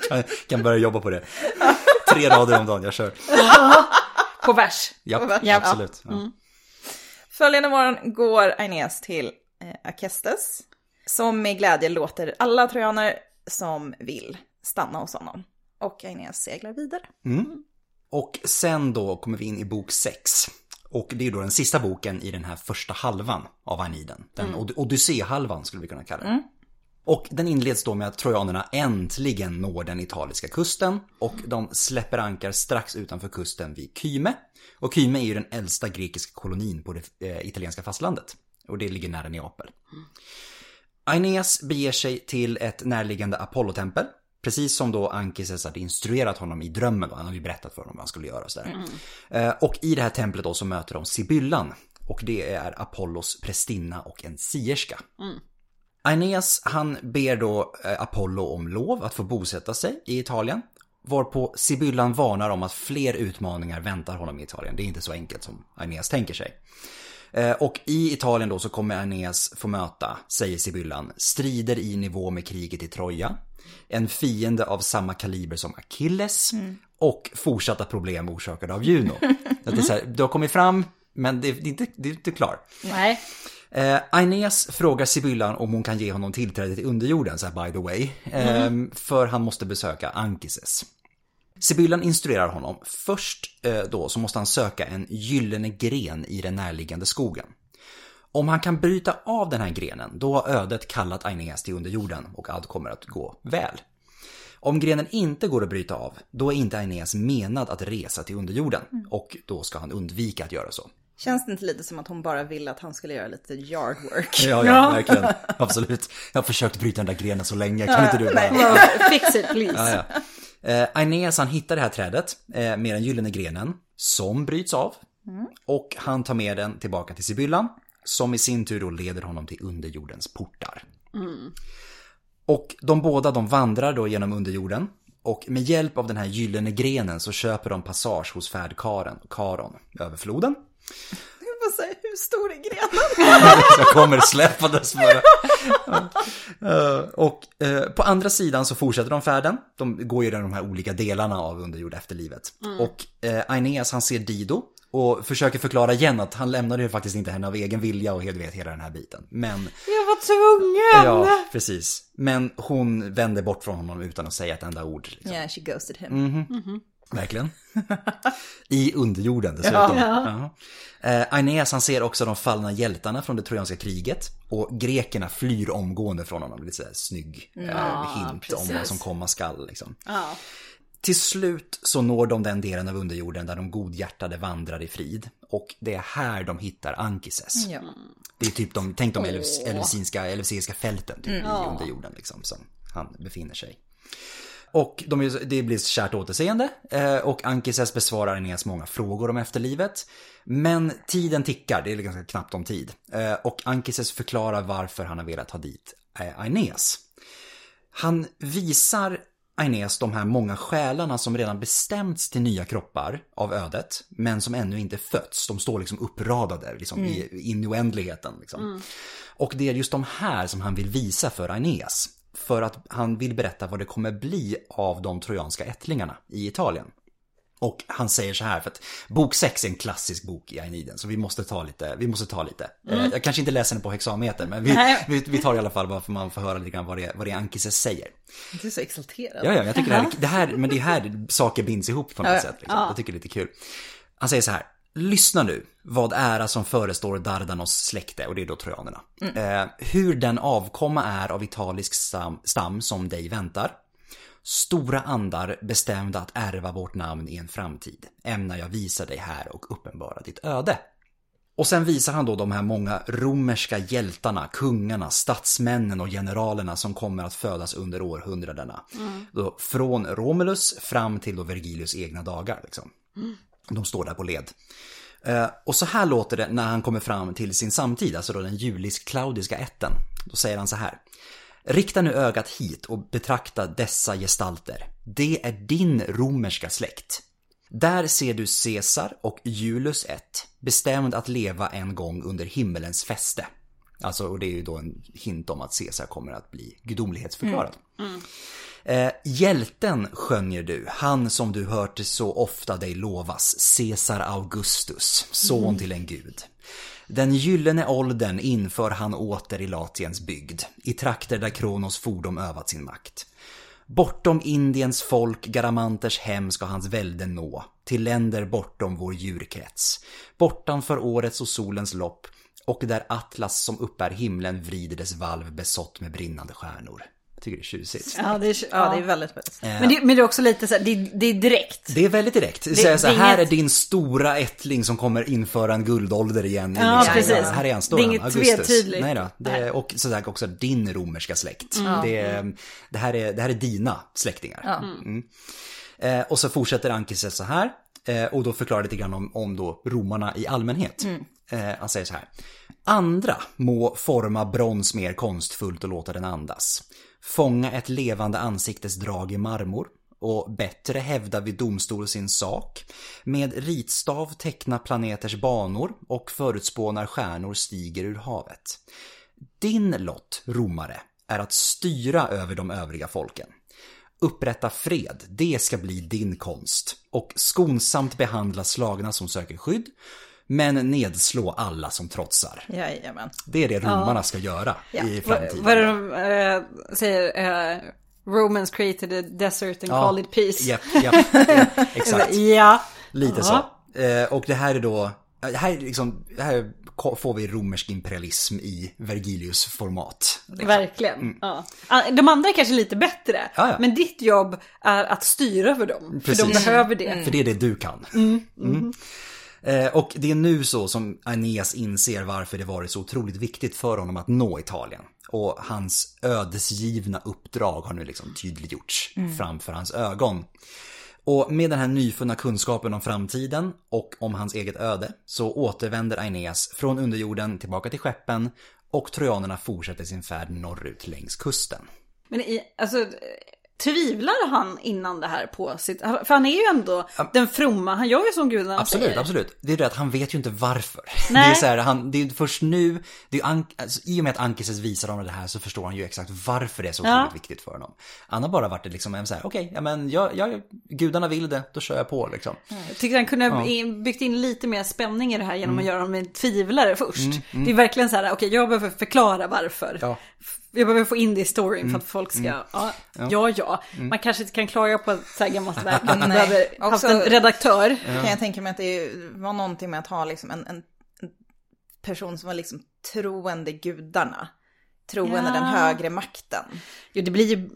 Jag kan börja jobba på det. Tre rader om dagen, jag kör. På vers. Ja, Ja. absolut. Ja. Följande morgon går Aeneas till eh, Akestes, som med glädje låter alla trojaner som vill stanna hos honom. Och Aeneas seglar vidare. Och sen då kommer vi in i bok 6. Och det är då den sista boken i den här första halvan av Aeneiden. Den mm. Odyssé-halvan skulle vi kunna kalla den. Och den inleds då med att trojanerna äntligen når den italiska kusten och de släpper ankar strax utanför kusten vid Kyme. Och Kyme är ju den äldsta grekiska kolonin på det eh, italienska fastlandet. Och det ligger nära Neapel. Aeneas beger sig till ett närliggande Apollotempel. Precis som då Ankises hade instruerat honom i drömmen. Då. Han hade ju berättat för honom vad han skulle göra. och Sådär. Eh, och i det här templet då så möter de Sibyllan. Och det är Apollos prästinna och en sierska. Aeneas han ber då eh, Apollo om lov att få bosätta sig i Italien. Varpå Sibyllan varnar om att fler utmaningar väntar honom i Italien. Det är inte så enkelt som Aeneas tänker sig. Eh, Och i Italien då så kommer Aeneas få möta, säger Sibyllan, strider i nivå med kriget i Troja. En fiende av samma kaliber som Achilles. Och fortsatta problem orsakade av Juno. [LAUGHS] Att det är så här, du har kommit fram, men det är inte, det är inte klar. Nej. Eh, Aeneas frågar Sibyllan om hon kan ge honom tillträde till underjorden, så här by the way. Eh, För han måste besöka Ankises. Sibyllan instruerar honom. Först eh, då så måste han söka en gyllene gren i den närliggande skogen. Om han kan bryta av den här grenen, då har ödet kallat Aeneas till underjorden och allt kommer att gå väl. Om grenen inte går att bryta av, då är inte Aeneas menad att resa till underjorden och då ska han undvika att göra så. Känns det inte lite som att hon bara ville att han skulle göra lite yard work? [LAUGHS] Ja, ja, verkligen. Absolut. Jag har försökt bryta den där grenen så länge. Kan inte du bara... [LAUGHS] Fix it please. Ja, ja. Eh, Aeneas han hittar det här trädet eh, med den gyllene grenen som bryts av. Och han tar med den tillbaka till Sibyllan. Som i sin tur då leder honom till underjordens portar. Och de båda de vandrar då genom underjorden. Och med hjälp av den här gyllene grenen så köper de passage hos färdkaren, Karon, över floden. Får säga, hur stor är grenen? Så [LAUGHS] jag kommer släppandes bara. Eh, Och eh, på andra sidan så fortsätter de färden. De går ju i de här olika delarna av underjord efterlivet. Och eh, Aeneas han ser Dido och försöker förklara igen att han lämnade ju faktiskt inte henne av egen vilja och helt vet hela den här biten. Men, Jag var tvungen! ja, precis. Men hon vänder bort från honom utan att säga ett enda ord. Liksom. Yeah, she ghosted him. Verkligen. [LAUGHS] I underjorden dessutom. Ja. Eh, Aeneas han ser också de fallna hjältarna från det trojanska kriget. Och grekerna flyr omgående från honom. Lite sådär snygg eh, hint om vad som komma skall. Liksom. Ja. Till slut så når de den delen av underjorden där de godhjärtade vandrar i frid. Och det är här de hittar Ankises. Ja. Det är typ de, tänk de eleusinska, eleusinska fälten typ, i Ja. underjorden liksom som han befinner sig. Och de, det blir kärt återseende eh, och Ankises besvarar Aeneas många frågor om efterlivet. Men tiden tickar, det är ganska knappt om tid. Eh, Och Ankises förklarar varför han har velat ha dit eh, Aeneas. Han visar Aeneas de här många själarna som redan bestämts till nya kroppar av ödet, men som ännu inte fötts. De står liksom uppradade liksom, i, in i oändligheten. Liksom. Och det är just de här som han vill visa för Aeneas. För att han vill berätta vad det kommer bli av de trojanska ättlingarna i Italien. Och han säger så här, för att bok 6 är en klassisk bok i Aeniden, så vi måste ta lite, vi måste ta lite. Eh, Jag kanske inte läser den på hexameter, men vi, [LAUGHS] vi, vi tar i alla fall bara för man får höra lite grann vad det, vad det är Ankises säger. Du är så exalterad. Ja, ja, jag tycker det här, det här, men det är här saker binds ihop på något Ja, sätt. Liksom. Jag tycker det är lite kul. Han säger så här, lyssna nu, vad ära som förestår Dardanos släkte, och det är då trojanerna. Eh, hur den avkomma är av italisk stam, stam som dig väntar. Stora andar bestämda att ärva vårt namn i en framtid, ämnar jag visa dig här och uppenbara ditt öde. Och sen visar han då de här många romerska hjältarna, kungarna, statsmännen och generalerna som kommer att födas under århundradena. Då, från Romulus fram till då Vergilius egna dagar. Liksom. De står där på led. Eh, och så här låter det när han kommer fram till sin samtid, alltså då den julisk-klaudiska ätten. Då säger han så här. Rikta nu ögat hit och betrakta dessa gestalter. Det är din romerska släkt. Där ser du Caesar och Julius ett, bestämd att leva en gång under himmelens fäste. Alltså, och det är ju då en hint om att Caesar kommer att bli gudomlighetsförklarad. Mm, mm. Eh, hjälten skönjer du, han som du hört så ofta dig lovas, Caesar Augustus, son till en gud. Den gyllene åldern inför han åter i Latiens bygd, i trakter där Kronos fordom övat sin makt. Bortom Indiens folk, Garamanters hem ska hans välde nå, till länder bortom vår djurkrets. Bortanför årets och solens lopp, och där Atlas som uppbär himlen vrider dess valv besått med brinnande stjärnor. Jag tycker det är tjusigt. Ja, det är, Ja, det är väldigt, väldigt. Men, det, men det är också lite så här, det, det är direkt. Det är väldigt direkt. Det, så här, det är här är inget- din stora ättling som kommer införa en guldålder igen. Ja, liksom- precis. Här är han, står Det är han, inget tvetydigt. Nej då. Det är, och sådär också din romerska släkt. Det, är, det, här är, det här är dina släktingar. Mm. Eh, och så fortsätter Ankises så här. Eh, och då förklarar lite grann om, om då romarna i allmänhet. Eh, han säger så här. Andra må forma brons mer konstfullt och låta den andas. Fånga ett levande ansiktes drag i marmor och bättre hävda vid domstol sin sak. Med ritstav teckna planeters banor och förutspå när stjärnor stiger ur havet. Din lott, romare, är att styra över de övriga folken. Upprätta fred, det ska bli din konst. Och skonsamt behandla slagna som söker skydd, men nedslå alla som trotsar. Jajamän. Det är det romarna ska göra i Vad framtiden. vad är det de eh, säger? Eh, Romans created a desert and called it peace. Japp, japp, japp, [LAUGHS] exakt. Ja. Lite Ja. så. Eh, och det här är då, här, är liksom, här får vi romersk imperialism i Vergilius format. liksom. Verkligen. Ja. Ah, De andra är kanske lite bättre. Ja, ja. Men ditt jobb är att styra över dem. För de Precis. behöver det. För det är det du kan. Mm. Eh, och det är nu så som Aeneas inser varför det varit så otroligt viktigt för honom att nå Italien. Och hans ödesgivna uppdrag har nu liksom tydliggjorts framför hans ögon. Och med den här nyfunna kunskapen om framtiden och om hans eget öde så återvänder Aeneas från underjorden tillbaka till skeppen och trojanerna fortsätter sin färd norrut längs kusten. Men i, alltså, tvivlar han innan det här på sitt... För han är ju ändå den fromma, han gör ju som gudarna Absolut, säger. absolut. Det är det att han vet ju inte varför. Nej. Det är så här, han, det är först nu, det är An- alltså, i och med att Ankises visar honom det här så förstår han ju exakt varför det är så Ja. otroligt viktigt för honom. Han har bara varit det liksom så här, okej, ja men jag, jag, gudarna vill det, då kör jag på liksom. Jag tycker han kunde in- byggt in lite mer spänning i det här genom att göra honom en tvivlare först. Det är verkligen så här, okej jag behöver förklara varför. Ja. Jag behöver få in det i storyn för att folk ska, ja, ja, ja. Man kanske inte kan klaga på så här gammalt verk, att man behöver haft Också- en redaktör. Kan jag tänka mig att det var någonting med att ha liksom en, en en person som var liksom troende gudarna troende Ja. den högre makten. Jo, det blir ju...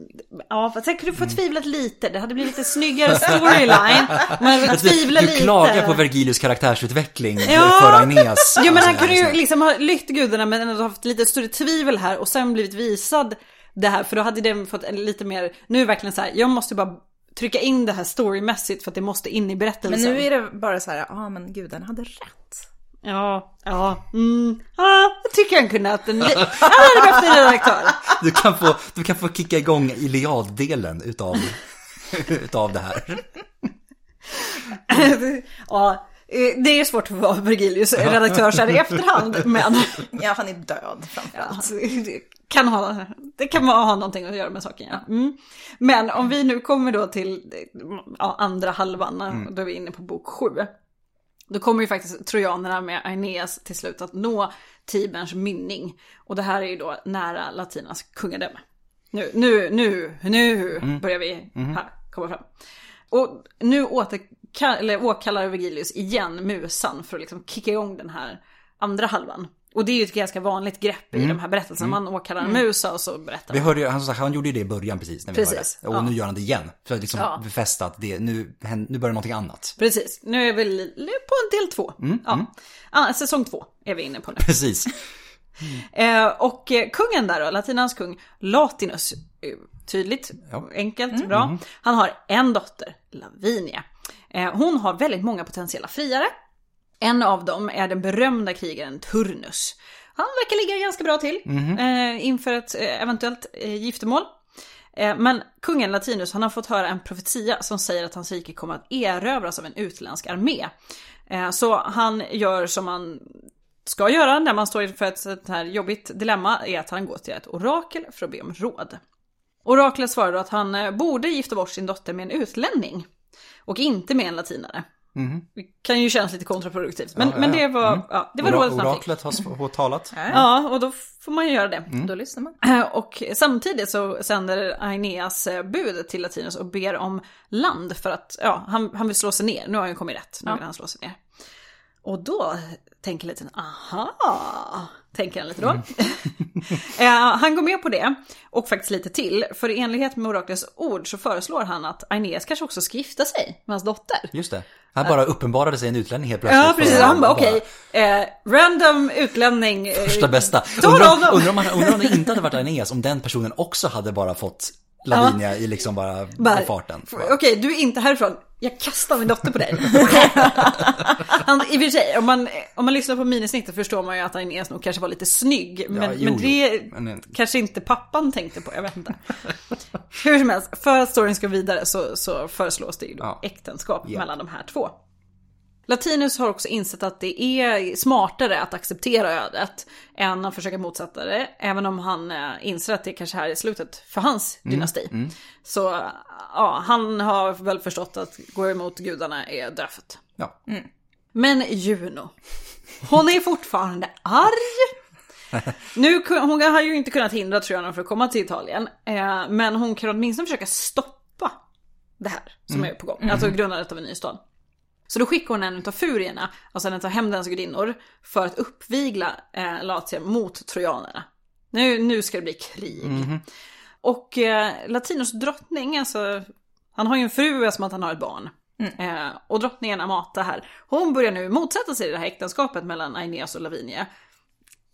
Ja, fast jag kunde få tvivlat lite. Det hade blivit lite snyggare storyline. [LAUGHS] Man hade fått tvivla Du lite. klagar på Vergilius karaktärsutveckling Ja. för Aeneas. Ja, men han Alltså, kunde ju liksom. ha lyft gudarna men ändå haft lite större tvivel här och sen blivit visad det här. För då hade den fått en lite mer... Nu är det verkligen så här, jag måste bara trycka in det här storymässigt för att det måste in i berättelsen. Men nu är det bara så här, ja ah, men gudarna hade rätt. Ja, ja, mm, ja, jag tycker han kunde haft en... Han hade behövt en redaktör. Du kan få, du kan få kicka igång Iliad-delen utav, utav det här. ja, eh, det är svårt att vara Vergilius redaktör så här i efterhand, men Ja, han är död framförallt. det kan ha, det kan ha ha någonting att göra med saken. Ja. Mm. Men om vi nu kommer då till ja, andra halvan, då är vi inne på bok sju. Då kommer ju faktiskt trojanerna med Aeneas till slut att nå Tiberns mynning. Och det här är ju då nära Latinas kungadöme. Nu, nu, nu, nu börjar vi här komma fram. Och nu återkall, eller åkallar Vergilius igen musan för att liksom kicka igång den här andra halvan. Och det är ju ett ganska vanligt grepp i de här berättelserna. Man åkallar en musa och så berättar Vi hörde ju, han, han gjorde ju det i början precis när vi Precis, hörde. Och ja. nu gör han det igen. För att liksom Ja. befästa att det, nu, nu börjar någonting annat. Precis, nu är vi på en del två. ja. Ah, säsong två är vi inne på nu. Precis. [LAUGHS] Eh, och eh, kungen där då, latinans kung, Latinus, eh, tydligt, Ja. enkelt, bra. Han har en dotter, Lavinia. Eh, hon har väldigt många potentiella friare. En av dem är den berömda krigaren Turnus. Han verkar ligga ganska bra till eh, inför ett eh, eventuellt eh, giftermål. Eh, Men kungen Latinus han har fått höra en profetia som säger att hans rike kommer att erövras av en utländsk armé. Eh, Så han gör som man ska göra när man står inför ett sånt här jobbigt dilemma är att han går till ett orakel för att be om råd. Oraklet svarar då att han eh, borde gifta bort sin dotter med en utlänning och inte med en latinare. Det kan ju kännas lite kontraproduktivt, men, Ja, ja, men det var, Mm. ja, det var Ora- rådet fick. Oraklet har, talat. Ja, och då får man ju göra det. Då lyssnar man. Eh, Och samtidigt så sänder Aeneas eh, bud till Latinus och ber om land för att ja, han, han vill slå sig ner. Nu har han kommit rätt, nu vill han slå sig ner. Och då tänker Latinus, aha, tänker han lite då. [LAUGHS] Eh, han går med på det och faktiskt lite till. För i enlighet med oraklets ord så föreslår han att Aeneas kanske också ska gifta sig med hans dotter. Just det. Han bara uppenbarade sig en utlänning helt plötsligt. Ja, precis. Han bara okej, eh, random utlänning. eh, Första bästa. Ta Undrar, undrar, om han, undrar om det inte hade varit Aeneas, om den personen också hade bara fått Lavinia i liksom bara, Bara, farten. Okej, du är inte härifrån. Jag kastar min dotter på dig. [LAUGHS] [LAUGHS] Han, I och för sig, om man, om man lyssnar på minisnittet förstår man ju att Aeneas nog kanske var lite snygg. Men, jo, men det jo. Men, kanske inte pappan tänkte på, jag vet inte. Hur som helst, för att storyn ska vidare så, så föreslås det ju då Ja. äktenskap Ja. mellan de här två. Latinus har också insett att det är smartare att acceptera ödet än att försöka motsätta det. Även om han eh, inser att det kanske här är slutet för hans Mm, dynasti. Så ja, han har väl förstått att gå emot gudarna är dödfött. ja. Men Juno, hon är fortfarande arg. Nu, hon har ju inte kunnat hindra trojanerna från att komma till Italien. Eh, men hon kan åtminstone försöka stoppa det här som är på gång. Alltså grundandet av en ny stad. Så då skickar hon en av furierna, alltså en av hämndens gudinnor, för att uppvigla eh, Latien mot trojanerna. Nu, nu ska det bli krig. Och eh, Latinos drottning, alltså, han har ju en fru som att han har ett barn. Eh, och drottningen Amata här, hon börjar nu motsätta sig det här äktenskapet mellan Aeneas och Lavinia.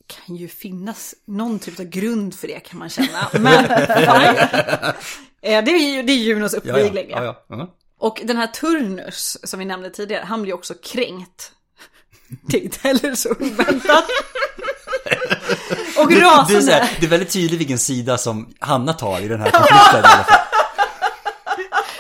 Kan ju finnas någon typ av grund för det kan man känna. [LAUGHS] Men. [LAUGHS] Eh, det är ju det är Junos Ja, ja. uppvigling. ja, ja. ja. Och den här Turnus som vi nämnde tidigare, han blir också kränkt. Det är inte heller så oväntat. Och Det, det, är rasande. så här, det är väldigt tydligt vilken sida som Hanna tar i den här konflikten i alla fall.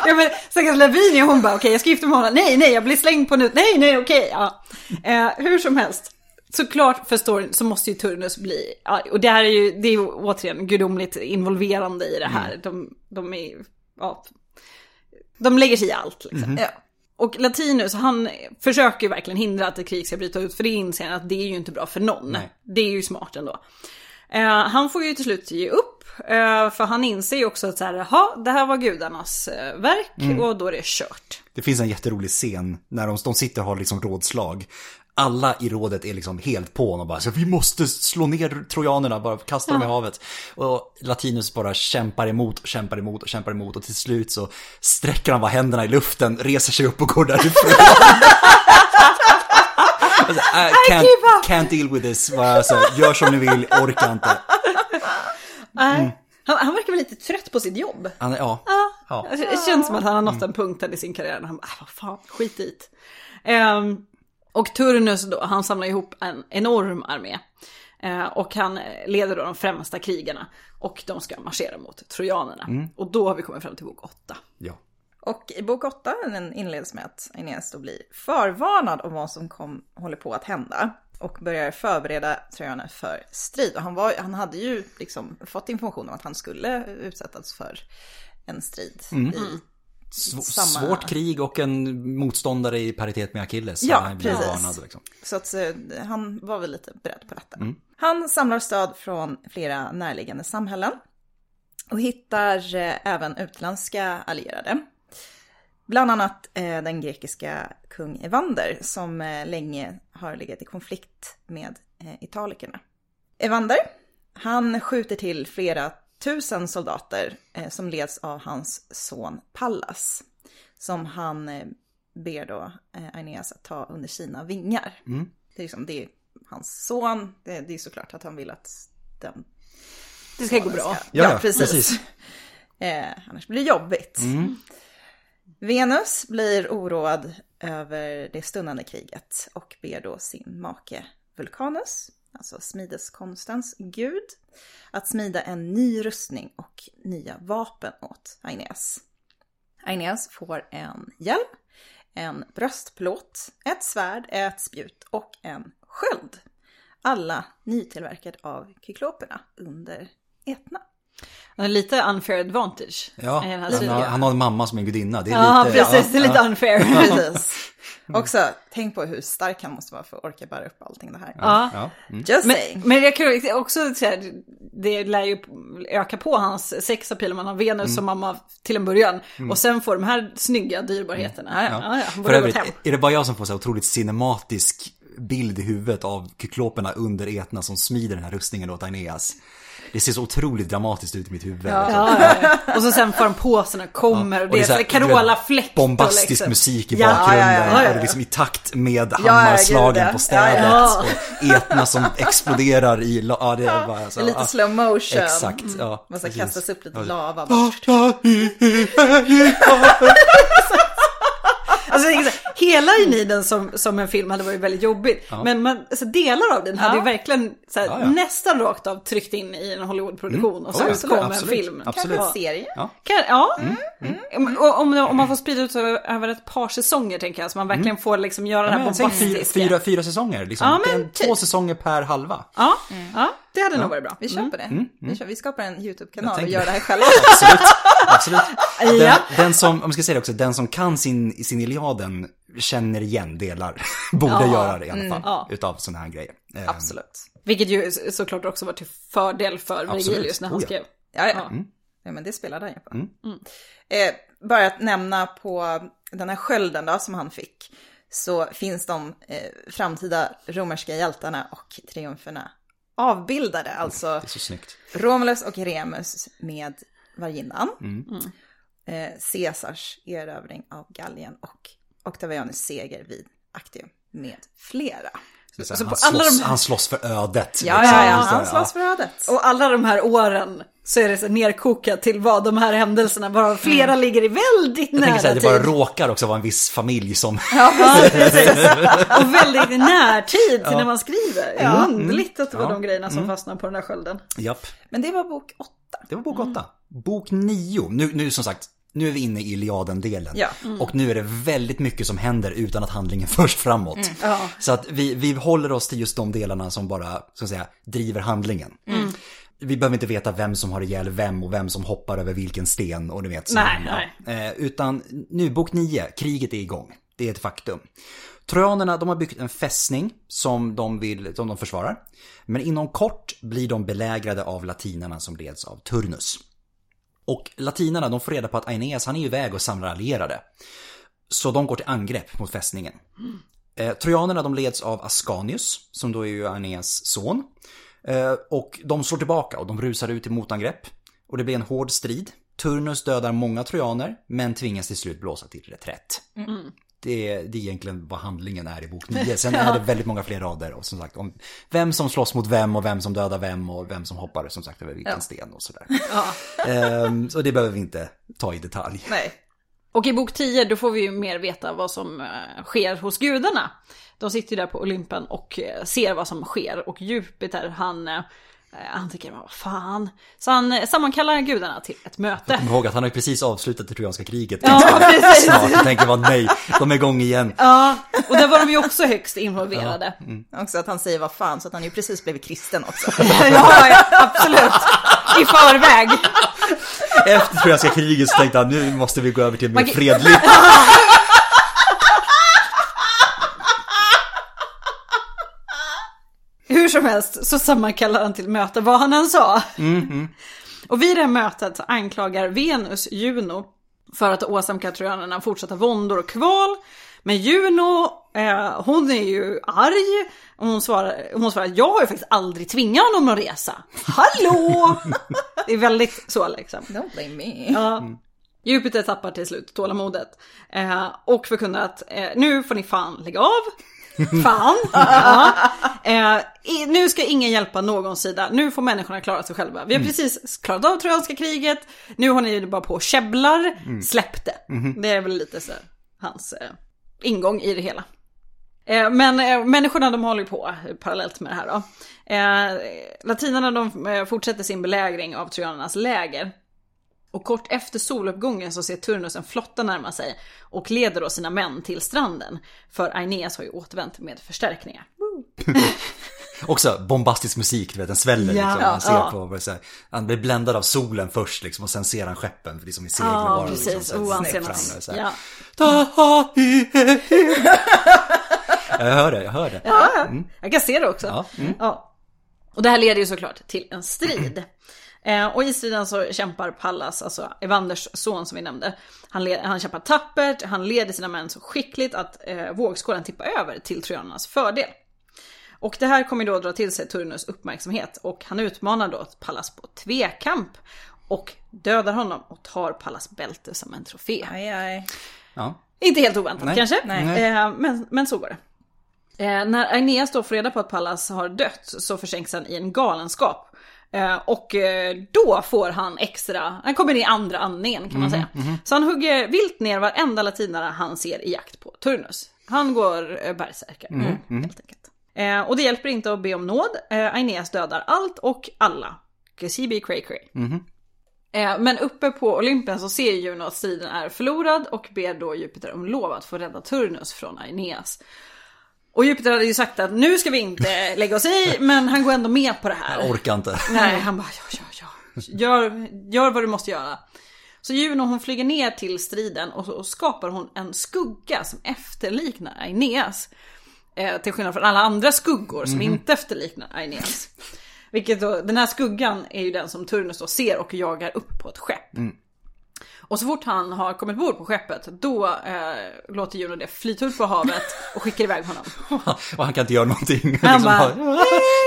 Ja men stackars Lavinia hon bara okej jag ska gifta mig med honom. Nej nej jag blir slängd på nu. Nej nej okej. Ja. Eh, hur som helst. Såklart för storyn så måste ju Turnus bli arg. Och det här är ju, det är ju återigen gudomligt involverande i det här. De, de är ja, De lägger sig i allt liksom. Ja. Och Latinus han försöker ju verkligen hindra att ett krig ska bryta ut. För det inser han att det är ju inte bra för någon. Nej. Det är ju smart ändå. Eh, han får ju till slut ge upp. Eh, för han inser ju också att så här, jaha, det här var gudarnas eh, verk och då är det kört. Det finns en jätterolig scen när de, de sitter och har liksom rådslag. Alla i rådet är liksom helt på honom och bara så vi måste slå ner trojanerna, bara kasta dem i havet. Och Latinus bara kämpar emot och kämpar emot och kämpar emot och till slut så sträcker han bara händerna i luften, reser sig upp och går därifrån. [LAUGHS] Alltså, I can't, can't deal with this. Alltså, gör som ni vill, orkar inte. Nej. Han, han verkar vara lite trött på sitt jobb. Han, är- ja. ja. Alltså, Det känns som att han har nått en punkt i sin karriär när han bara, "Äh, vad fan, skit dit. Um, och Turnus då, han samlar ihop en enorm armé. Eh, och han leder då de främsta krigarna. Och de ska marschera mot trojanerna. Och då har vi kommit fram till bok 8. ja. Och i bok 8 den inleds med att Aeneas då blir förvarnad om vad som kom, håller på att hända. Och börjar förbereda trojanerna för strid. Och han, var, han hade ju liksom fått information om att han skulle utsättas för en strid i Sv- Samma- Svårt krig och en motståndare i paritet med Achilles. Ja, han blir precis. varnad, liksom. Så att eh, han var väl lite beredd på detta. Han samlar stöd från flera närliggande samhällen och hittar eh, även utländska allierade. Bland annat eh, den grekiska kung Evander som länge har legat i konflikt med italikerna. Evander, han skjuter till flera tusen soldater eh, som leds av hans son Pallas. Som han eh, ber då eh, Aeneas att ta under sina vingar. Det, är liksom, det är hans son, det, det är såklart att han vill att den Det ska gå bra. ska- Ja, Ja, precis. precis. [LAUGHS] Eh, annars blir det jobbigt. Venus blir oroad över det stundande kriget och ber då sin make Vulkanus, alltså smideskonstens gud, att smida en ny rustning och nya vapen åt Aeneas. Aeneas får en hjälm, en bröstplåt, ett svärd, ett spjut och en sköld. Alla nytillverkade av kykloperna under Etna. Han är lite unfair advantage. Ja, han, har, han har en mamma som är en gudinna. Det är Ja, lite, precis. Det är lite unfair. [LAUGHS] Precis. [LAUGHS] Också, tänk på hur stark han måste vara för att orka bära upp allting det här. Ja. Ja. Mm. Just Men, saying. men jag kan också säga, det lär ju öka på hans sexapil om man har Venus Mm. som mamma till en början. Och sen får de här snygga dyrbarheterna. Ja, ja. Ja, ja, han För övrigt, är det bara jag som får så otroligt cinematisk bild i huvudet av kykloperna under Etna som smider den här rustningen åt Aeneas? Det ser så otroligt dramatiskt ut i mitt huvud. liksom. Ja, ja, ja. Och så sen får han på sig när kommer och det är så här Carola-fläkt. och Bombastisk liksom. musik i Ja, bakgrunden. ja, ja, ja. Och det liksom i takt med ja, hammarslagen på ja. städet. Ja, Och Etna som exploderar i... la- Ja, det är bara så. Det är lite ja. slow motion. Exakt, ja. Man ska precis. kastas upp lite Ja. lava bort. [LAUGHS] Alltså, jag tänker så här, hela Eniden som, som en film hade varit väldigt jobbigt. Men man, alltså, delar av den hade ju verkligen så här, Ja, ja. nästan rakt av tryckt in i en Hollywoodproduktion och så Oh, utkom en absolut. film. Absolut. Kanske en serie. Ja. Kan, ja. Mm. Och om, om man får sprida ut så över ett par säsonger tänker jag, så man verkligen får liksom göra Ja, det här säg fyra, bombastiska. fyra, fyra säsonger. Liksom. Ja, men En- typ. Två säsonger per halva. Ja, ja, det hade nog varit bra. Vi på det. Vi, kör, vi skapar en YouTube-kanal och gör det. det här själva. Absolut. Absolut. [LAUGHS] Den, Ja. den som, om jag ska säga det också, den som kan sin, sin Iliaden känner igen delar. [LAUGHS] Borde Ja. göra det i alla fall. Ja. Utav sådana här grejer. Eh, Absolut. Vilket ju såklart också var till fördel för Absolut. Virgilius när han Oh, skrev. Ja, ja. Ja. ja men det spelade han ju på. Mm. Eh, bara att nämna på den här skölden då, som han fick, så finns de eh, framtida romerska hjältarna och triumferna avbildade. Alltså. Romulus och Remus med varginnan. Mm. Eh, Caesars erövring av Gallien och Octavianus seger vid Actium med flera. Så så han, slåss, de här- han slåss för ödet. Ja, liksom. ja, ja, han slåss för ödet. Och alla de här åren så är det så nerkokat till vad de här händelserna, varav flera ligger i väldigt Jag tänker nära så här, det bara råkar också vara en viss familj som... Ja, precis. Och väldigt i närtid till när man skriver. Det är underligt att det var Ja. de grejerna som fastnade på den här skölden. Japp. Men det var bok åtta. Det var bok åtta. Bok nio. Nu, nu som sagt, nu är vi inne i Iliaden-delen. Ja. Och nu är det väldigt mycket som händer utan att handlingen [LAUGHS] förs framåt. Ja. Så att vi, vi håller oss till just de delarna som bara, så att säga, driver handlingen. Vi behöver inte veta vem som har ihjäl vem och vem som hoppar över vilken sten och du vet. så- Nej, ja. Eh, utan nu, bok nio, kriget är igång. Det är ett faktum. Trojanerna, de har byggt en fästning som de, vill, som de försvarar. Men inom kort blir de belägrade av latinarna som leds av Turnus. Och latinarna, de får reda på att Aeneas, han är iväg och samlar allierade. Så de går till angrepp mot fästningen. Eh, trojanerna de leds av Ascanius, som då är ju Aeneas son. Eh, och de slår tillbaka och de rusar ut i motangrepp. Och det blir en hård strid. Turnus dödar många trojaner, men tvingas till slut blåsa till reträtt. Mm. Det, är, det är egentligen vad handlingen är i bok 9. Sen [LAUGHS] är det väldigt många fler rader och som sagt om vem som slåss mot vem och vem som dödar vem och vem som hoppar som sagt över vilken sten och sådär. [LAUGHS] Ehm, så det behöver vi inte ta i detalj. Nej. Och i bok 10 då får vi ju mer veta vad som eh, sker hos gudarna. De sitter ju där på Olympen och eh, ser vad som sker och Jupiter han, eh, han tycker vad fan. Så han eh, sammankallar gudarna till ett möte. Kom ihåg att han har ju precis avslutat det trojanska kriget. Ja, [LAUGHS] precis. Snart. Jag tänker bara nej, de är igång igen. Ja, och där var de ju också högst involverade. Också att han säger vad fan, så att han ju precis blivit kristen också. [LAUGHS] Ja, ja, absolut. I förväg. Efter trojanska kriget så tänkte han nu måste vi gå över till mer fredligt. [LAUGHS] Hur som helst så sammankallar han till möte vad han än sa. [LAUGHS] Och vid det här mötet anklagar Venus Juno för att ha åsamkat trojanerna fortsatta våndor och kval. Men Juno, eh, hon är ju arg. Och hon svarar, hon svarar jag har ju faktiskt aldrig tvingat honom att resa. [LAUGHS] Hallå! det är väldigt så liksom. Don't blame me. Ja. Jupiter tappar till slut tålamodet. Eh, och förkunnar att eh, nu får ni fan lägga av. Fan. Ja. Eh, nu ska ingen hjälpa någon sida. Nu får människorna klara sig själva. Vi har precis klarat av trojanska kriget. Nu har ni bara på och käbblar. Släpp det. Det är väl lite så hans eh, ingång i det hela. Eh, Men eh, människorna de håller ju på parallellt med det här då. Eh, Latinarna de eh, fortsätter sin belägring av trojanernas läger. Och kort efter soluppgången så ser Turnus en flotta närma sig och leder då sina män till stranden. För Aeneas har ju återvänt med förstärkningar. [LAUGHS] Också bombastisk musik, du vet, den sväller Ja, liksom. Han ser ja. på, det säger, han blir bländad av solen först liksom och sen ser han skeppen, för det är som i seglen Ja, bara. precis. Liksom, så Oh, snett fram så här. Ja. [LAUGHS] Jag hör det, jag hör det. Ja, jag kan se det också. Ja, mm. Ja. Och det här leder ju såklart till en strid. Eh, och i striden så kämpar Pallas, alltså Evanders son som vi nämnde. Han, le- han kämpar tappert, han leder sina män så skickligt att eh, vågskålen tippar över till trojanernas fördel. Och det här kommer då dra till sig Turnus uppmärksamhet och han utmanar då Pallas på tvekamp. Och dödar honom och tar Pallas bälte som en trofé. Aj, aj. Ja. Inte helt oväntat Nej. kanske, Nej. Eh, men, men så går det. Eh, när Aeneas då får reda på att Pallas har dött så försänks han i en galenskap. Eh, och eh, då får han extra, han kommer i andra andningen kan man säga. Så han hugger vilt ner varenda latinare han ser i jakt på Turnus. Han går eh, bärsärkare helt enkelt. Eh, och det hjälper inte att be om nåd. Aeneas dödar allt och alla. be cray cray. Men uppe på Olympen så ser Juno att striden är förlorad och ber då Jupiter om lov att få rädda Turnus från Aeneas. Och Jupiter hade ju sagt att nu ska vi inte lägga oss i, men han går ändå med på det här. Jag orkar inte. Nej, han bara ja, ja, ja. Gör, gör vad du måste göra. Så Juno hon flyger ner till striden och så skapar hon en skugga som efterliknar Aeneas. Eh, till skillnad från alla andra skuggor som inte efterliknar Aeneas. Vilket då, den här skuggan är ju den som Turnus då ser och jagar upp på ett skepp. Och så fort han har kommit bort på skeppet, då eh, låter Juno det flyta ut på havet och skickar iväg honom. [LAUGHS] Och han kan inte göra någonting. Han Liksom bara, bara,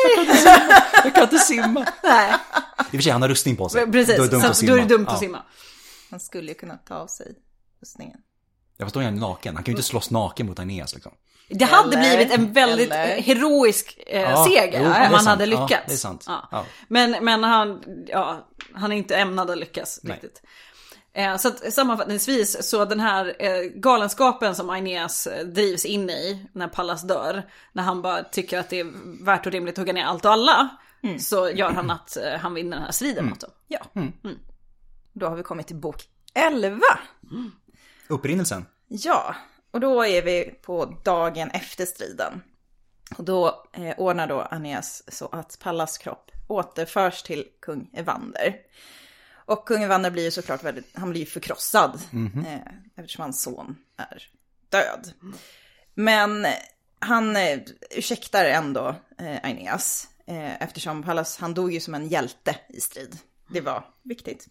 jag kan inte simma. Jag kan inte simma. Nej, I och för sig, han har rustning på sig. precis. Då är det dumt så att att simma. då är det dumt att Ja. simma. Han skulle ju kunna ta av sig rustningen. Jag förstår han är naken. Han kan ju inte slåss naken mot Aeneas liksom. Det hade Eller- blivit en väldigt eller- eh, heroisk eh, Ja, seger är om han sant. hade Ja, lyckats. det är sant. Ja. Ja. Men, men han, ja, han är inte ämnad att lyckas Nej. riktigt. Eh, så att sammanfattningsvis så den här eh, galenskapen som Aeneas eh, drivs in i när Pallas dör, när han bara tycker att det är värt och rimligt att hugga ner allt och alla, så gör han att eh, han vinner den här striden. Alltså. Ja. Då har vi kommit till bok 11. Upprinnelsen. Ja, och då är vi på dagen efter striden. Och då eh, ordnar då Aeneas så att Pallas kropp återförs till kung Evander. Och kung Evander blir ju såklart väldigt, han blir ju förkrossad eh, eftersom hans son är död. Men han eh, ursäktar ändå eh, Aeneas eh, eftersom Pallas, han dog ju som en hjälte i strid. Det var viktigt.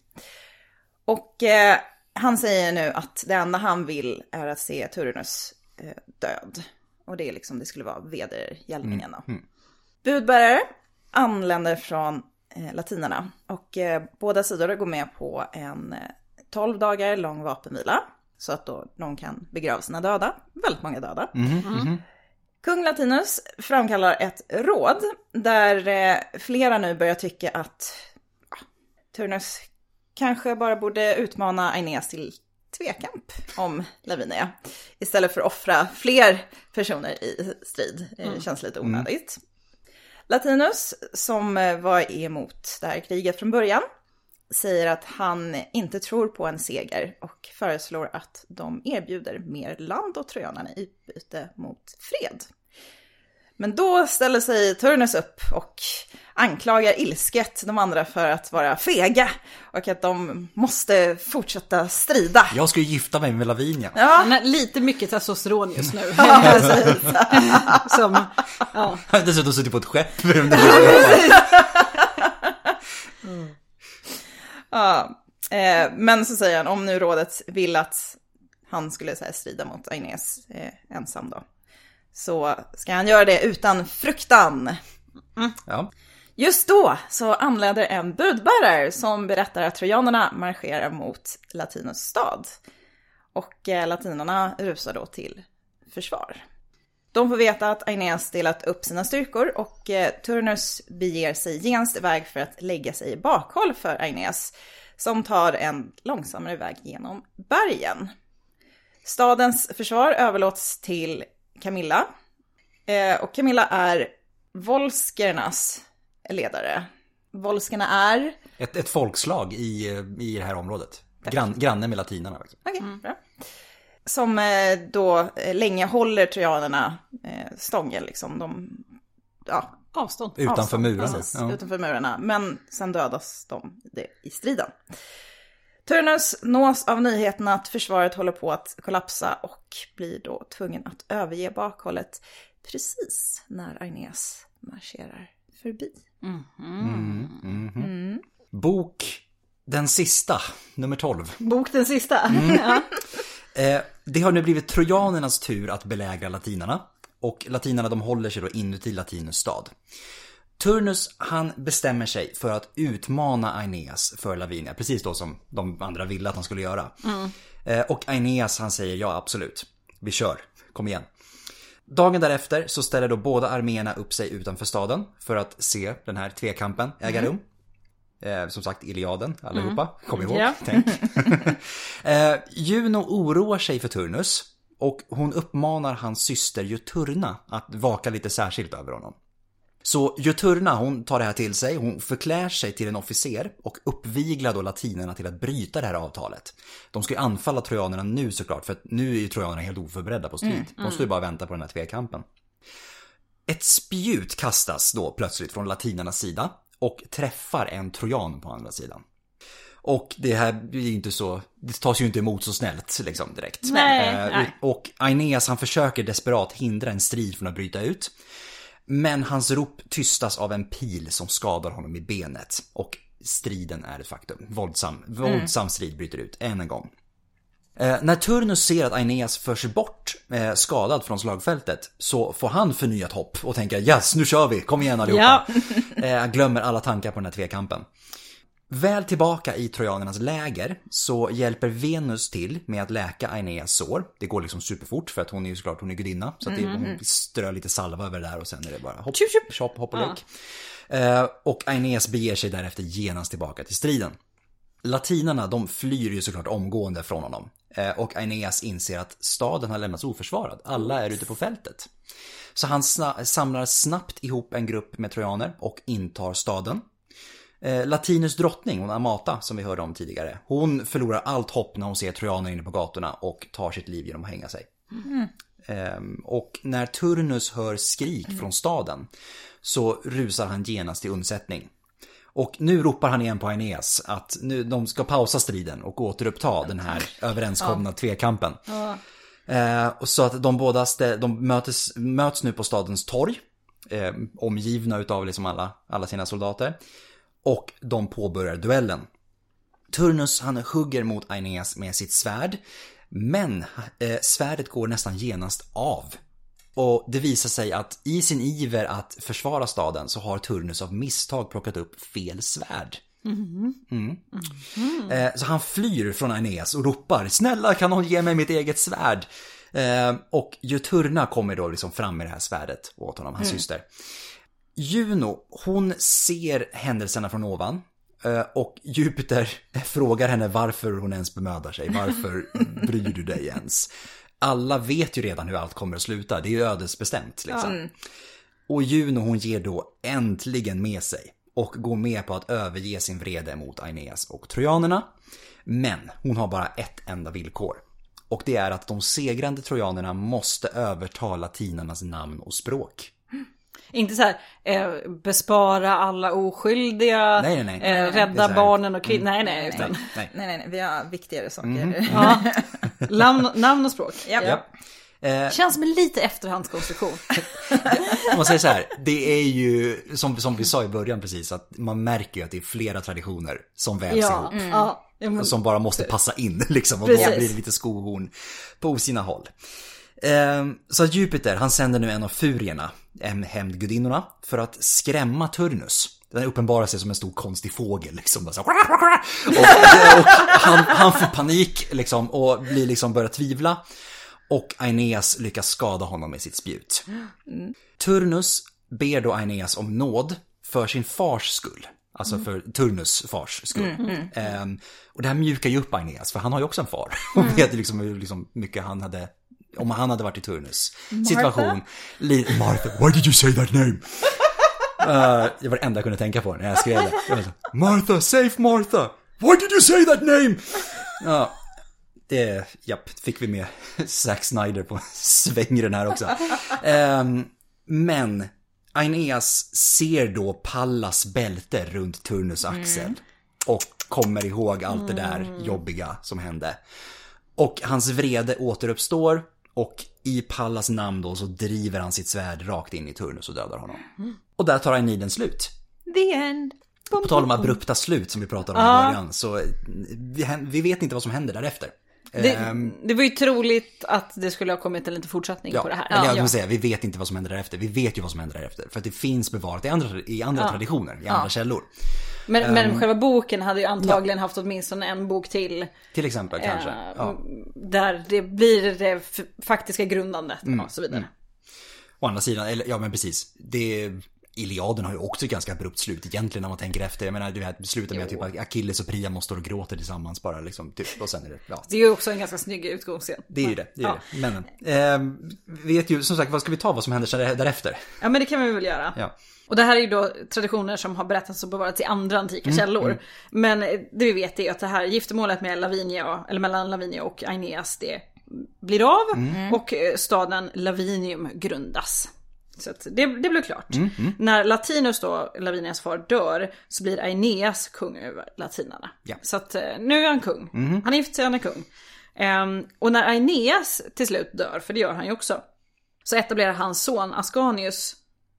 Och eh, han säger nu att det enda han vill är att se Turnus eh, död. Och det är liksom, det skulle vara vedergällningen då. Budbärare anländer från latinerna och eh, båda sidor går med på en eh, 12 dagar lång vapenvila. Så att då de kan begrava sina döda, väldigt många döda. Kung Latinus framkallar ett råd där eh, flera nu börjar tycka att ja, Turnus kanske bara borde utmana Aeneas till tvekamp om Lavinia. Istället för att offra fler personer i strid. Det känns lite onödigt. Latinus, som eh, var emot det här kriget från början, säger att han inte tror på en seger och föreslår att de erbjuder mer land åt trojanerna i utbyte mot fred. Men då ställer sig Turnus upp och anklagar ilsket de andra för att vara fega och att de måste fortsätta strida. Jag ska ju gifta mig med Lavinia. Ja, Han har lite mycket testosteron just nu. [LAUGHS] ja precis. [LAUGHS] Som, ja. Jag har dessutom suttit på ett skepp. [LAUGHS] Ja, eh, men så säger han om nu rådet vill att han skulle så här, strida mot Aeneas eh, ensam då. Så ska han göra det utan fruktan. Ja. Just då så anländer en budbärare som berättar att trojanerna marscherar mot Latinus stad. Och eh, latinerna rusar då till försvar. De får veta att Aeneas delat upp sina styrkor och eh, Turnus beger sig genast iväg för att lägga sig i bakhåll för Aeneas, som tar en långsammare väg genom bergen. Stadens försvar överlåts till Camilla. Eh, och Camilla är volskernas ledare. Volskerna är... Ett, ett folkslag i, eh, i det här området. Grann, granne med latinarna. Liksom. Okej, bra. Som eh, då eh, länge håller trojanerna eh, stången liksom. De, ja, Avstånd. Utanför avstånd, murarna. Precis, Ja. utanför murarna. Men sen dödas de i striden. Turnus nås av nyheten att försvaret håller på att kollapsa och blir då tvungen att överge bakhållet precis när Aeneas marscherar förbi. Bok den sista, nummer 12. Bok den sista. [LAUGHS] Ja. Eh, det har nu blivit trojanernas tur att belägra latinarna. Och latinarna de håller sig då inuti Latinus stad. Turnus han bestämmer sig för att utmana Aeneas för Lavinia, precis då som de andra ville att han skulle göra. Eh, och Aeneas han säger ja absolut, vi kör, kom igen. Dagen därefter så ställer då båda arméerna upp sig utanför staden för att se den här tvekampen äga rum. Eh, som sagt, Iliaden, allihopa. Kom ihåg, Ja. [LAUGHS] tänk. [LAUGHS] eh, Juno oroar sig för Turnus och hon uppmanar hans syster Juturna att vaka lite särskilt över honom. Så Juturna hon tar det här till sig, hon förklär sig till en officer och uppviglar då latinerna till att bryta det här avtalet. De ska ju anfalla trojanerna nu såklart, för att nu är ju trojanerna helt oförberedda på strid. De står ju bara och väntar på den här tvekampen. Ett spjut kastas då plötsligt från latinernas sida och träffar en trojan på andra sidan. Och det här blir inte så, det tas ju inte emot så snällt liksom direkt. Nej, Eh, nej. Och Aeneas han försöker desperat hindra en strid från att bryta ut. Men hans rop tystas av en pil som skadar honom i benet. Och striden är ett faktum. Våldsam, våldsam strid bryter ut än en gång. Eh, när Turnus ser att Aeneas förs bort eh, skadad från slagfältet så får han förnyat hopp och tänker yes, nu kör vi, kom igen allihopa. [LAUGHS] eh, han glömmer alla tankar på den här tvekampen. Väl tillbaka i trojanernas läger så hjälper Venus till med att läka Aeneas sår. Det går liksom superfort för att hon är ju såklart hon är gudinna. Så att det, hon strör lite salva över det där och sen är det bara hopp, Tjup, hopp, hopp och lek. Eh, och Aeneas beger sig därefter genast tillbaka till striden. Latinarna de flyr ju såklart omgående från honom. Eh, Och Aeneas inser att staden har lämnats oförsvarad. Alla är ute på fältet. Så han samlar snabbt ihop en grupp med trojaner och intar staden. Eh, Latinus drottning, hon Amata, som vi hörde om tidigare, hon förlorar allt hopp när hon ser trojaner inne på gatorna och tar sitt liv genom att hänga sig. Ehm, och när Turnus hör skrik från staden så rusar han genast till undsättning. Och nu ropar han igen på Aeneas att nu, de ska pausa striden och återuppta den här överenskomna tvekampen. Eh, och så att de båda stä- de mötes, möts nu på stadens torg. Eh, omgivna utav liksom alla, alla sina soldater. Och de påbörjar duellen. Turnus han hugger mot Aeneas med sitt svärd. Men eh, svärdet går nästan genast av. Och det visar sig att i sin iver att försvara staden så har Turnus av misstag plockat upp fel svärd. Mm. Eh, Så han flyr från Aeneas och ropar Snälla kan någon ge mig mitt eget svärd? Eh, Och Juturna kommer då liksom fram med det här svärdet åt honom, hans syster. Juno, hon ser händelserna från ovan. eh, Och Jupiter [LAUGHS] frågar henne varför hon ens bemödar sig. Varför [LAUGHS] bryr du dig ens? Alla vet ju redan hur allt kommer att sluta. Det är ju ödesbestämt liksom. Och Juno hon ger då äntligen med sig och går med på att överge sin vrede mot Aeneas och trojanerna. Men hon har bara ett enda villkor. Och det är att de segrande trojanerna måste överta latinarnas namn och språk. Inte så här, eh, bespara alla oskyldiga, Nej, nej, nej. Eh, rädda barnen och kvinnor. Nej, nej, utan Nej. Nej, nej, nej, vi har viktigare saker. ja. [LAUGHS] namn, namn och språk. Ja. Ja. Eh, Känns som en lite efterhandskonstruktion. [LAUGHS] om man säger så här, det är ju som, som vi sa i början precis att man märker ju att det är flera traditioner som vävs ja, ihop. ja. ja, men, Som bara måste passa in liksom och Precis. då blir det lite skohorn på sina håll. Ehm, Så Jupiter, han sänder nu en av furierna, en hämndgudinnorna, för att skrämma Turnus. Den uppenbarar sig som en stor konstig fågel liksom. Bara så, och, och han, han får panik liksom och blir liksom börjar tvivla. Och Aeneas lyckas skada honom med sitt spjut. Turnus ber då Aeneas om nåd för sin fars skull. Alltså för Turnus fars skull. Ehm, och det här mjukar ju upp Aeneas, för han har ju också en far. [LAUGHS] Och vet liksom hur liksom mycket han hade, om han hade varit i Turnus situation. Li- Martha, why did you say that name? [LAUGHS] Uh, det var det enda jag kunde tänka på när jag skrev det. Jag så, Martha, save Martha! Why did you say that name? Ja, det, japp, fick vi med Zack Snyder på svängen här också. Ehm, men Aeneas ser då Pallas bälte runt Turnus axel. Och kommer ihåg allt det där jobbiga som hände. Och hans vrede återuppstår. Och i Pallas namn då så driver han sitt svärd rakt in i Turnus och dödar honom. Och där tar Aeniden slut. The end. På tal om abrupta slut som vi pratade om i början. Så vi, vi vet inte vad som händer därefter. det, Ehm, det var ju troligt att det skulle ha kommit en liten fortsättning Ja, på det här. eller jag ja. vill säga, vi vet inte vad som händer därefter. Vi vet ju vad som händer därefter. För att det finns bevarat i andra, i andra traditioner, i andra källor. Men, Ehm. men själva boken hade ju antagligen haft åtminstone en bok till. Till exempel kanske. eh, Ja. Där det blir det faktiska grundandet Mm, och så vidare. Å andra sidan, eller ja men precis. Det, Iliaden har ju också ett ganska abrupt slut egentligen när man tänker efter. Jag menar, du vet, slutar med att typ Achilles och Priamos står och gråter tillsammans bara liksom. Typ, och sen är det, ja. Det är ju också en ganska snygg utgångsscen. Det är ju det, det är Ja. det. Men, eh, vet ju som sagt, vad ska vi ta vad som händer därefter? Ja men det kan vi väl göra. Ja. Och det här är ju då traditioner som har berättats och bevarats i andra antika Mm, källor. Men eh, det vi vet är att det här giftermålet med Lavinia, eller mellan Lavinia och Aeneas, det blir av. Mm. Och staden Lavinium grundas. Så det, det blev klart. Mm, När Latinus då, Lavinias far, dör så blir Aeneas kung över latinarna. Ja. Så att eh, nu är han kung. Han är gift sig, han är kung. Ehm, och när Aeneas till slut dör, för det gör han ju också, så etablerar hans son Ascanius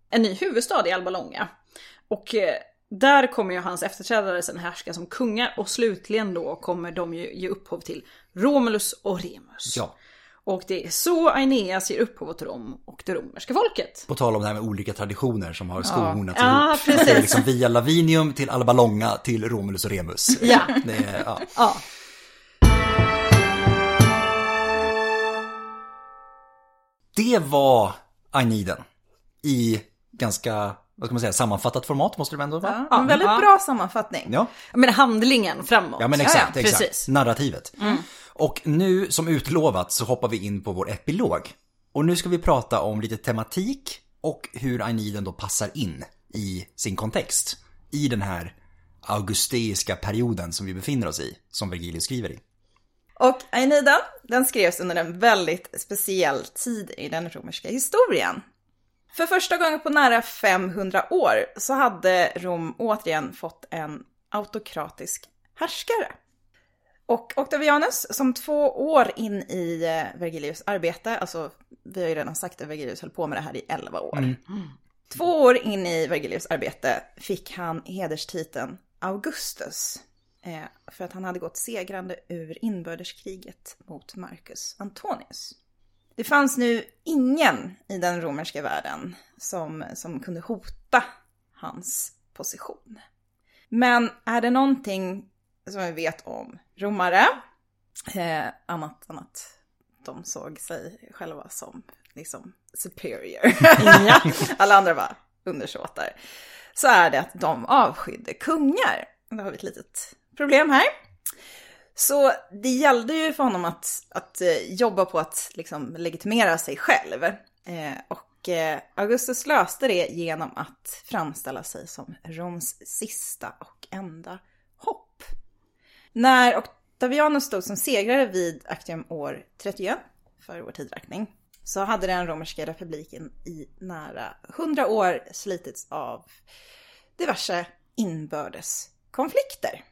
en ny huvudstad i Alba Longa. Och eh, där kommer ju hans efterträdare sen härska som kungar och slutligen då kommer de ju ge upphov till Romulus och Remus. Ja. Och det är så Aeneas ger upphov åt Rom och det romerska folket. På tal om det här med olika traditioner som har skohornats Ja, ihop. precis. Det är liksom via Lavinium till Alba Longa till Romulus och Remus. Ja. Det är, ja. Ja. Det var Agniden. I ganska, vad ska man säga, sammanfattat format måste det ändå vara? Ja, en väldigt Ja. bra sammanfattning. Ja, Men handlingen framåt. ja men Ja, exakt, ja, exakt. Precis. Narrativet. Och nu som utlovat så hoppar vi in på vår epilog. Och nu ska vi prata om lite tematik och hur Aeniden då passar in i sin kontext. I den här augusteiska perioden som vi befinner oss i, som Vergilius skriver i. Och Aeniden, den skrevs under en väldigt speciell tid i den romerska historien. För första gången på nära 500 år så hade Rom återigen fått en autokratisk härskare. Och Octavianus, som två år in i eh, Vergilius arbete, alltså vi har ju redan sagt att Vergilius höll på med det här i 11 år. Två år in i Vergilius arbete fick han hederstiteln Augustus. Eh, för att han hade gått segrande ur inbördeskriget mot Marcus Antonius. Det fanns nu ingen i den romerska världen som, som kunde hota hans position. Men är det någonting som vi vet om romare, eh, annat än att de såg sig själva som liksom superior. [LAUGHS] [LAUGHS] Alla andra var undersåtar. Så är det att de avskydde kungar. Då har vi ett litet problem här. Så det gällde ju för honom att, att eh, jobba på att liksom legitimera sig själv. Eh, och eh, Augustus löste det genom att framställa sig som Roms sista och enda. När Octavianus stod som segrare vid Actium år 31 för vår tidräkning så hade den romerska republiken i nära 100 år slitits av diverse inbördeskonflikter.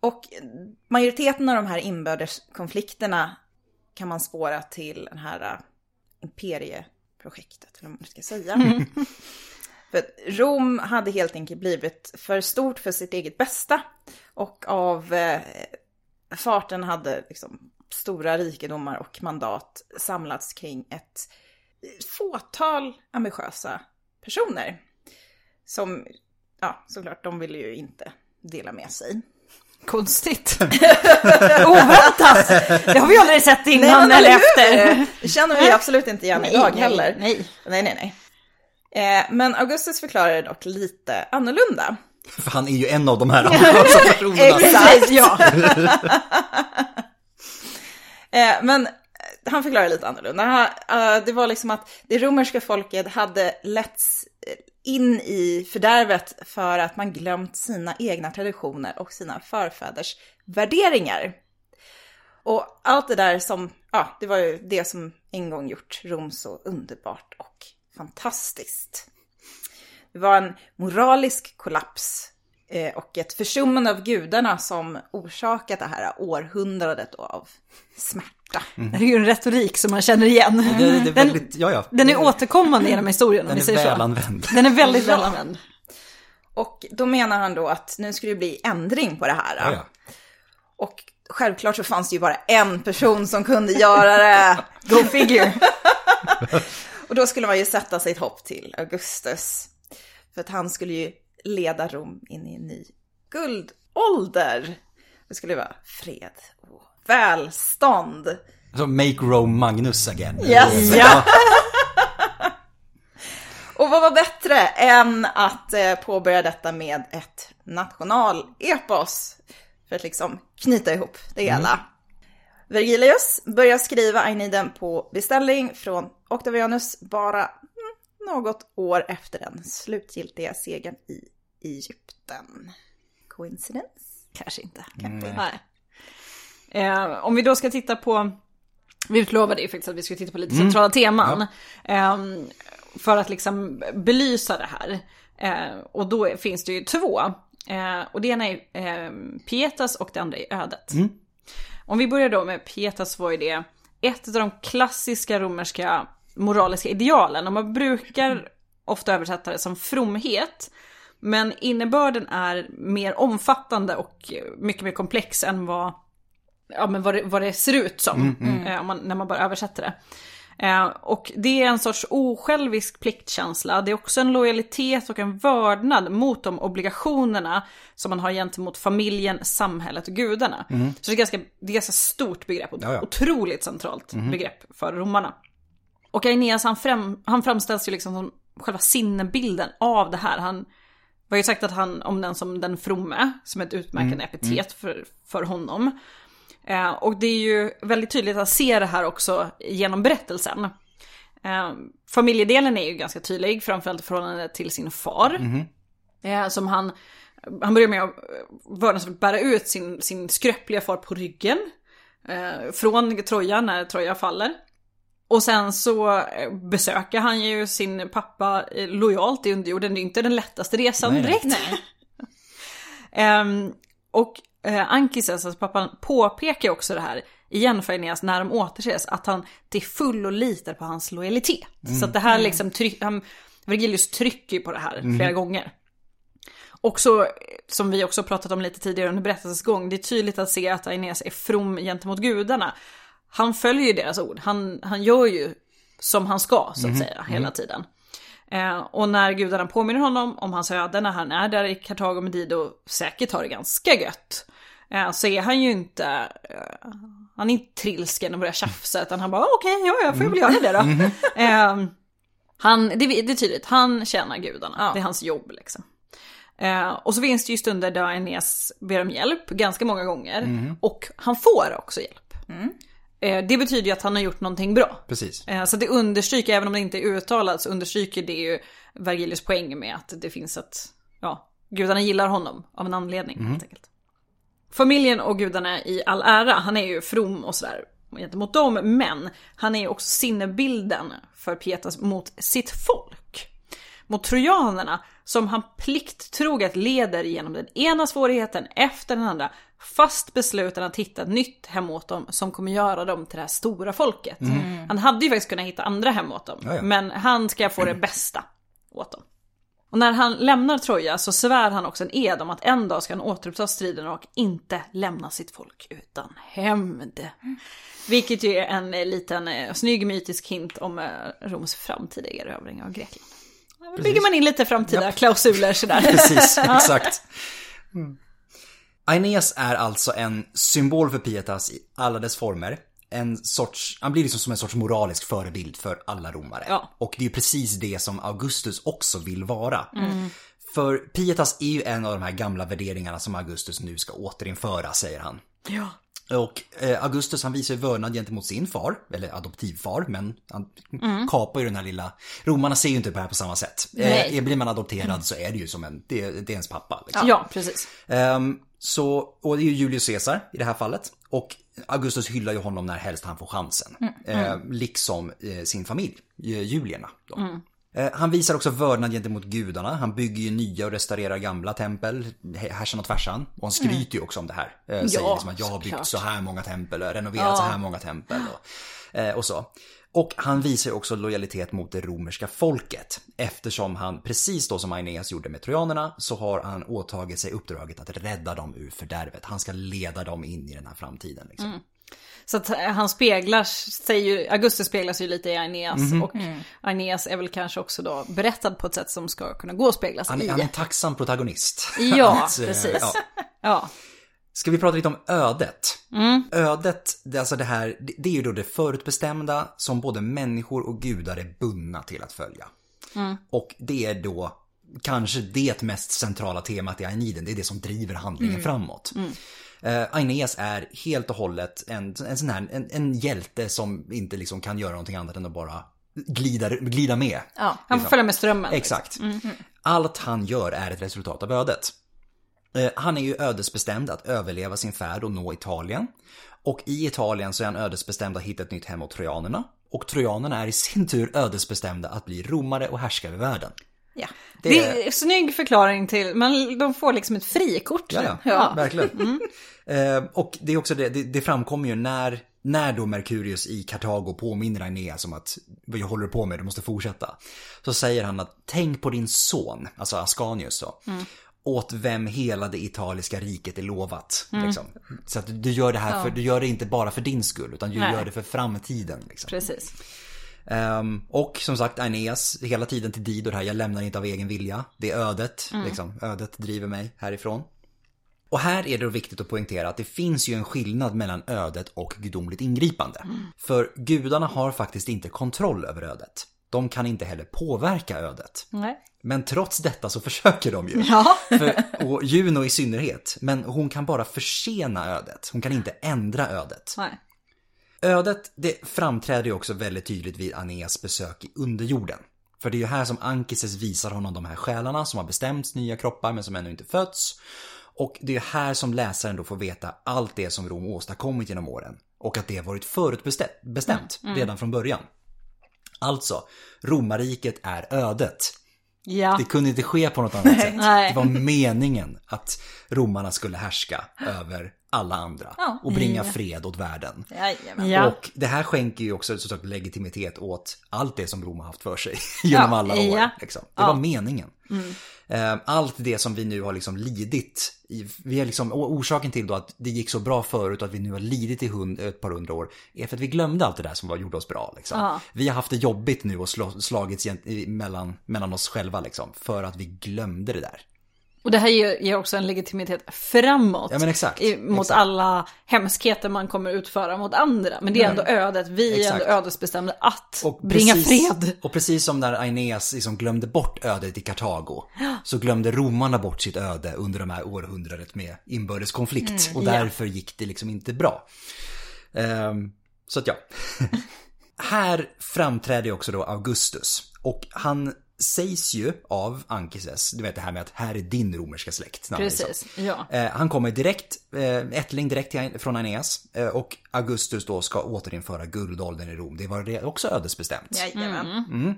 Och majoriteten av de här inbördeskonflikterna kan man spåra till den här äh, imperieprojektet, eller vad man ska säga. [LAUGHS] [LAUGHS] För Rom hade helt enkelt blivit för stort för sitt eget bästa. Och av eh, farten hade liksom stora rikedomar och mandat samlats kring ett fåtal ambitiösa personer. Som, ja, såklart, de ville ju inte dela med sig. Konstigt. [LAUGHS] Oväntat. Det har vi aldrig sett innan men eller efter. Det känner vi absolut inte igen idag heller. Nej. Nej, nej, nej. Eh, men Augustus förklarar det dock lite annorlunda. För han är ju en av de här [LAUGHS] ambitiösa personerna. Exakt. Ja. [LAUGHS] Eh, men han förklarar lite annorlunda. Eh, det var liksom att det romerska folket hade letts in i fördärvet för att man glömt sina egna traditioner och sina förfäders värderingar. Och allt det där som, ja, det var ju det som en gång gjort Rom så underbart och fantastiskt. Det var en moralisk kollaps eh, och ett försummande av gudarna som orsakat det här århundradet av smärta. Det är ju en retorik som man känner igen. Det, det är Den, väldigt, ja, ja. den är återkommande genom historien Den är välanvänd. Den är väldigt välanvänd. Och då menar han då att nu ska det bli ändring på det här. Ja, ja. Och självklart så fanns det ju bara en person som kunde göra det. Go figure. [LAUGHS] Och då skulle man ju sätta sitt hopp till Augustus. För att han skulle ju leda Rom in i en ny guldålder. Det skulle vara fred och välstånd. Så make Rome Magnus again. Yes. Ja. [LAUGHS] Och vad var bättre än att eh, påbörja detta med ett nationalepos för att liksom knyta ihop det hela. Vergilius börjar skriva Aeneiden på beställning från Octavianus bara mm, något år efter den slutgiltiga segern i Egypten. Coincidence? Kanske inte. Kanske inte. Nej. Eh, om vi då ska titta på, vi utlovade ju faktiskt att vi skulle titta på lite centrala teman. Eh, för att liksom belysa det här. Eh, och då finns det ju två. Eh, och det ena är eh, Pietas och det andra är ödet. Om vi börjar då med Pietas var ju det ett av de klassiska romerska moraliska idealen. Och man brukar ofta översätta det som fromhet. Men innebörden är mer omfattande och mycket mer komplex än vad, ja, men vad, det, vad det ser ut som. eh, Om man, när man bara översätter det. Eh, och det är en sorts osjälvisk pliktkänsla. Det är också en lojalitet och en vördnad mot de obligationerna som man har gentemot familjen, samhället och gudarna. Så det är ganska, det är ganska stort begrepp och Ja, ja. otroligt centralt begrepp för romarna. Och Aeneas han, fram, han framställs ju liksom som själva sinnebilden av det här. Han var ju sagt att han omnämns som den fromme, som ett utmärkande epitet För, för honom. Eh, och det är ju väldigt tydligt att se det här också genom berättelsen. Eh, familjedelen är ju ganska tydlig, framförallt i förhållande till sin far. Eh, som han, han börjar med att vördnadsfullt bära ut sin, sin skröpliga far på ryggen. Eh, från Troja när Troja faller. Och sen så eh, besöker han ju sin pappa eh, lojalt i underjorden. Det är inte den lättaste resan Nej, nej. direkt. [LAUGHS] Ehm, och eh, Ankises, alltså pappan, påpekar också det här igen för Aeneas när de återses. Att han till fullo litar på hans lojalitet. Så att det här liksom, tryck, han, Vergilius trycker ju på det här flera gånger. Och så, som vi också pratat om lite tidigare under berättelsens gång, det är tydligt att se att Aeneas är from gentemot gudarna. Han följer ju deras ord, han, han gör ju som han ska så att säga hela tiden. Eh, och när gudarna påminner honom om hans öde när han är där i Kartago med Dido säkert har det ganska gött. Eh, så är han ju inte, eh, han är inte trilsken och börjar tjafsa utan han bara okej, ja jag får väl göra det då. [LAUGHS] Eh, han, det, det är tydligt, han tjänar gudarna, Ja. det är hans jobb liksom. Eh, och så finns det ju stunder där Aeneas ber om hjälp, ganska många gånger. Och han får också hjälp. Eh, det betyder ju att han har gjort någonting bra. Precis. Eh, Så det understryker, även om det inte är uttalat, så understryker det ju Vergilius poäng med att det finns ett, ja, gudarna gillar honom av en anledning helt enkelt. Familjen och gudarna i all ära, han är ju from och sådär gentemot dem, men han är ju också sinnebilden för Pietas mot sitt folk. Mot trojanerna som han plikttroget leder genom den ena svårigheten efter den andra, fast besluten att hitta ett nytt hem åt dem som kommer göra dem till det här stora folket. Han hade ju faktiskt kunnat hitta andra hem åt dem, Ja, ja. men han ska få det bästa åt dem. Och när han lämnar Troja så svär han också en ed om att en dag ska han återuppta striden och inte lämna sitt folk utan hämnd. Vilket ju är en liten eh, snygg mytisk hint om eh, Roms framtida erövring av Grekland. Då bygger man in lite framtida klausuler sådär. [LAUGHS] Precis, exakt. Aeneas är alltså en symbol för Pietas i alla dess former. En sorts, han blir liksom som en sorts moralisk förebild för alla romare. Ja. Och det är ju precis det som Augustus också vill vara. För Pietas är ju en av de här gamla värderingarna som Augustus nu ska återinföra, säger han. Ja. Och eh, Augustus han visar vördnad gentemot sin far, eller adoptivfar, men han kapar ju den här lilla... Romarna ser ju inte på det här på samma sätt. Eh, blir man adopterad så är det ju som en, det, det är ens pappa. Liksom. ja, precis. Ehm, så, och det är ju Julius Caesar i det här fallet. Och Augustus hyllar ju honom när helst han får chansen. Ehm, liksom eh, sin familj, eh, julierna. Då. Eh, Han visar också vördnad gentemot gudarna. Han bygger ju nya och restaurerar gamla tempel, hä- härsan och tvärsan. Och han skryter ju också om det här. Eh, Säger Ja, liksom att jag har byggt såklart. så här många tempel, och renoverat så här många tempel. Och, eh, och så. Och han visar ju också lojalitet mot det romerska folket. Eftersom han, precis då som Aeneas gjorde med trojanerna, så har han åtagit sig uppdraget att rädda dem ur fördärvet. Han ska leda dem in i den här framtiden. Liksom. Så att eh, han speglar sig ju, Augustus speglar sig ju lite i Aeneas Mhm. och Aeneas är väl kanske också då berättad på ett sätt som ska kunna gå att speglas Han, i. han är en tacksam protagonist. Ja, [LAUGHS] Att, eh, precis. ja. Ja. Ska vi prata lite om ödet? Ödet, det, alltså det här, det, är ju då det förutbestämda som både människor och gudar är bundna till att följa. Och det är då kanske det mest centrala temat i Aeniden, det är det som driver handlingen framåt. Uh, Aeneas är helt och hållet en, en sån här, en, en hjälte som inte liksom kan göra någonting annat än att bara glida, glida med. Ja, Han får Liksom. följa med strömmen. Exakt. Allt han gör är ett resultat av ödet. Eh, Han är ju ödesbestämd att överleva sin färd och nå Italien. Och i Italien så är han ödesbestämd att hitta ett nytt hem åt trojanerna. Och trojanerna är i sin tur ödesbestämda att bli romare och härska över världen. Ja. Det, Det är en snygg förklaring till, men de får liksom ett frikort. Ja, ja, Ja. verkligen. Eh, och det är också det, det, det framkommer ju när, när då Merkurius i Kartago påminner Aeneas om att vad jag håller på med, du måste fortsätta. Så säger han att tänk på din son, alltså Ascanius då. Åt vem hela det italiska riket är lovat. Liksom. Så att du gör det här för, du gör det inte bara för din skull, utan du Nej. gör det för framtiden. Liksom. Precis. Ehm, och som sagt Aeneas hela tiden till Dido det här, jag lämnar inte av egen vilja. Det är ödet, liksom. Ödet driver mig härifrån. Och här är det då viktigt att poängtera att det finns ju en skillnad mellan ödet och gudomligt ingripande. För gudarna har faktiskt inte kontroll över ödet. De kan inte heller påverka ödet. Nej. Men trots detta så försöker de ju. Ja. [LAUGHS] För, och Juno i synnerhet. Men hon kan bara försena ödet. Hon kan inte ändra ödet. Nej. Ödet det framträder ju också väldigt tydligt vid Aeneas besök i underjorden. För det är ju här som Ankises visar honom de här själarna som har bestämts nya kroppar men som ännu inte fötts. Och det är här som läsaren då får veta allt det som Rom åstadkommit genom åren. Och att det har varit förutbestämt bestämt redan från början. Alltså, romarriket är ödet. Ja. Det kunde inte ske på något annat [LAUGHS] sätt. Nej. Det var meningen att romarna skulle härska över alla andra Ja. och bringa fred åt världen. Ja. Och det här skänker ju också såklart legitimitet åt allt det som Rom har haft för sig [LAUGHS] genom Ja, alla år. ja. Liksom. Det Ja. var meningen. Eh, Allt det som vi nu har liksom lidit, vi har liksom, orsaken till då att det gick så bra förut och att vi nu har lidit i hund, ett par hundra år, är för att vi glömde allt det där som var, gjorde oss bra. Liksom. Ja. Vi har haft det jobbigt nu och slagits mellan, mellan oss själva liksom, för att vi glömde det där. Och det här ger, ger också en legitimitet framåt. Ja, men exakt. I, mot Exakt. alla hemskheter man kommer utföra mot andra. Men det är ändå ödet, vi är Exakt. ändå ödesbestämda att Och bringa precis, fred. Och precis som när Aeneas liksom glömde bort ödet i Kartago. Så glömde romarna bort sitt öde under de här århundradet med inbördes konflikt. och därför gick det liksom inte bra. Ehm, så att ja. [LAUGHS] här framträder också då Augustus. Och han sägs ju av Ankises, du vet det här med att här är din romerska släkt. Precis, ja. Eh, han kommer direkt, eh, ättling direkt från Aeneas. Eh, och Augustus då ska återinföra guldåldern i Rom. Det var det också ödesbestämt. Jajamän. Eh,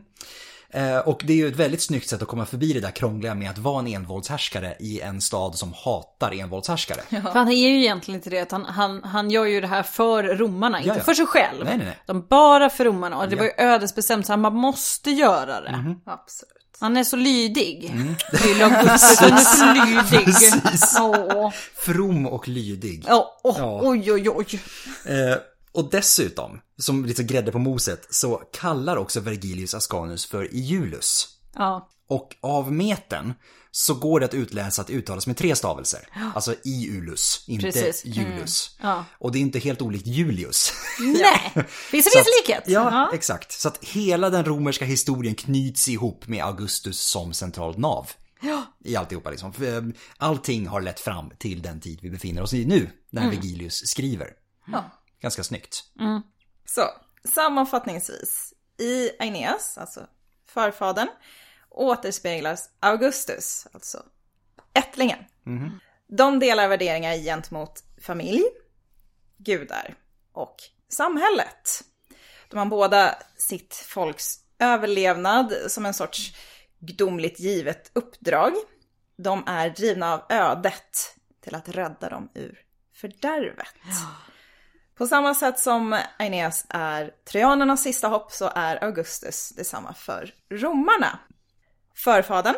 och det är ju ett väldigt snyggt sätt att komma förbi det där krångliga med att vara en envåldshärskare i en stad som hatar envåldshärskare. För han är ju egentligen inte det, utan han, han gör ju det här för romarna, inte Ja, ja. för sig själv. Nej, nej, nej. De bara för romarna. Och det Ja. Var ju ödesbestämt, så han bara måste göra det. Absolut. Han är så lydig. Augustus, han är så lydig. Mm. Precis. From och lydig. Ja, åh, Ja. Oj, oj, oj. Eh, och dessutom, som lite grädde på moset, så kallar också Vergilius Ascanus för Iulus. Ja. Och av meten så går det att utläsa att uttalas med tre stavelser. Alltså Iulus, inte Precis. Julus. Ja. Och det är inte helt olikt Julius. Nej, [LAUGHS] finns det viss likhet? Ja, exakt. Så att hela den romerska historien knyts ihop med Augustus som centralt nav. Ja. I alltihopa liksom. För, eh, Allting har lett fram till den tid vi befinner oss i nu, när Mm. Vergilius skriver. Ja. Ganska snyggt. Så, sammanfattningsvis. I Aeneas, alltså förfadern, återspeglas Augustus, alltså ättlingen. De delar värderingar gentemot familj, gudar och samhället. De har båda sitt folks överlevnad som en sorts gudomligt givet uppdrag. De är drivna av ödet till att rädda dem ur fördärvet. På samma sätt som Aeneas är trojanernas sista hopp så är Augustus detsamma för romarna. Förfadern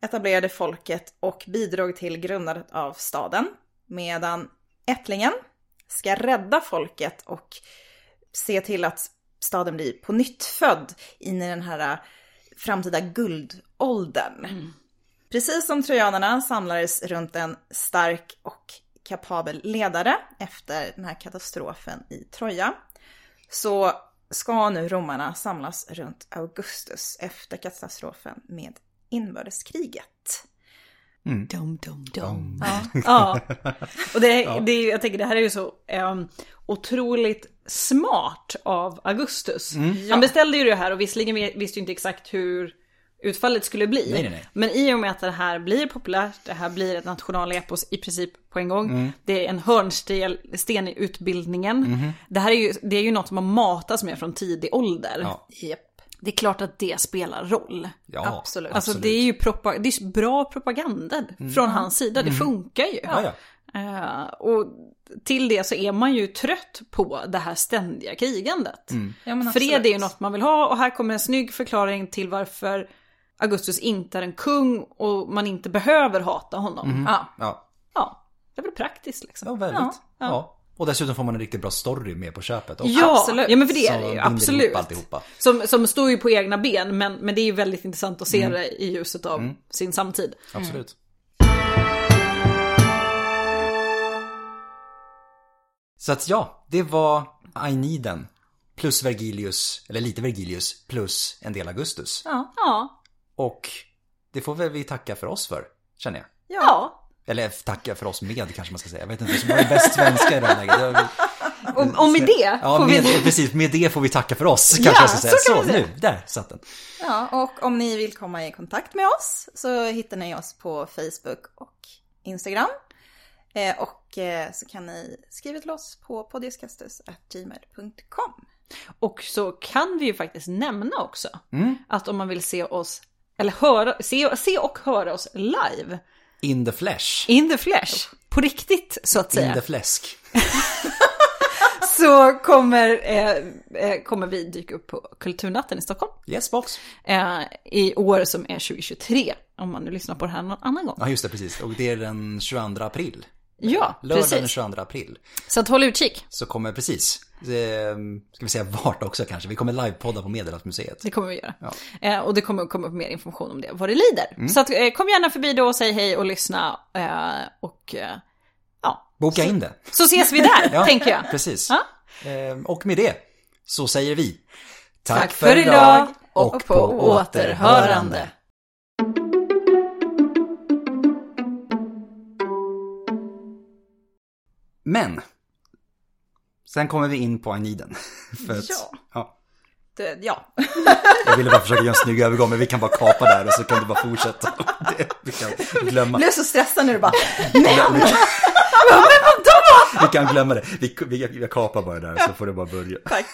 etablerade folket och bidrog till grundandet av staden, medan ättlingen ska rädda folket och se till att staden blir på nytt född in i den här framtida guldåldern. Precis som trojanerna samlades runt en stark och kapabel ledare efter den här katastrofen i Troja, så ska nu romarna samlas runt Augustus efter katastrofen med inbördeskriget. Dum, dum, dum. Ja. [LAUGHS] Och det, det, är- jag tänker det här är ju så um, otroligt smart av Augustus. Han beställde ju det här och visserligen vi- visste ju inte exakt hur utfallet skulle bli. Nej, nej, nej. Men i och med att det här blir populärt, det här blir ett nationalepos i princip på en gång. Mm. Det är en hörnsten i utbildningen. Mhm. Det här är ju, det är ju något som har matats med från tidig ålder. Ja. Japp. Det är klart att det spelar roll. Ja, Absolut. Alltså det är ju propa- det är bra propaganda från hans sida, det funkar ju. Mm. Ja, ja. Eh, och till det så är man ju trött på det här ständiga krigandet. Mm. Ja, Fred är ju något man vill ha och här kommer en snygg förklaring till varför Augustus inte är en kung och man inte behöver hata honom. Ja. Ja, ja, det är väl praktiskt liksom. ja väldigt. Ja, Ja, ja. Och dessutom får man en riktigt bra story med på köpet också. Ja, Absolut. ja men för det Som är det ju, absolut. Som, som står ju på egna ben, men, men det är ju väldigt intressant att se Mm. det i ljuset av sin samtid. Absolut. Så att ja, det var Aeneiden. Plus Vergilius, eller lite Vergilius, plus en del Augustus. Ja. Ja, Och det får väl vi tacka för oss för, känner jag. Ja. Eller tacka för oss med kanske man ska säga. Jag vet inte som är bäst svenska i det här läget. Och, och med det Ja, får med, vi... precis. Med det får vi tacka för oss, kanske Ja, jag ska säga. så kan Så, nu, där satt den. ja, och om ni vill komma i kontakt med oss så hittar ni oss på Facebook och Instagram. Eh, och eh, så kan ni skriva till oss på podiuskastus.gmail.com. Och så kan vi ju faktiskt nämna också Mm. att om man vill se oss, eller höra, se, se och höra oss live, In the flesh. in the flesh, på riktigt så att In säga, the fläsk. så [LAUGHS] så kommer, eh, eh, kommer vi dyka upp på Kulturnatten i Stockholm. Yes box. Eh, I år som är 2023. Om man nu lyssnar på det här någon annan gång. Ja just det, precis. Och det är den 22 april. Ja, Lördag den precis. 22 april. Så att håll utkik. Så kommer precis, eh, ska vi säga vart också kanske, vi kommer livepodda på Medelhavsmuseet. Det kommer vi göra. Ja. Eh, och det kommer komma upp mer information om det, vad det lider. Mm. Så att, eh, kom gärna förbi då och säg hej och lyssna. Eh, och eh, ja, Boka in det. så ses vi där, [LAUGHS] Ja, tänker jag. Precis. Ja. Eh, och med det så säger vi Tack för idag och på återhörande. Men, sen kommer vi in på Agniden. [LAUGHS] För att, Ja. ja. Det, ja. [LAUGHS] Jag ville bara försöka göra en snygg övergång men vi kan bara kapa där och så kan du bara fortsätta. [LAUGHS] Det, vi kan glömma. Jag blev så stressad när du bara, Vi kan, vi kan glömma det. Vi, vi, vi kapar bara där så får du bara börja. tack.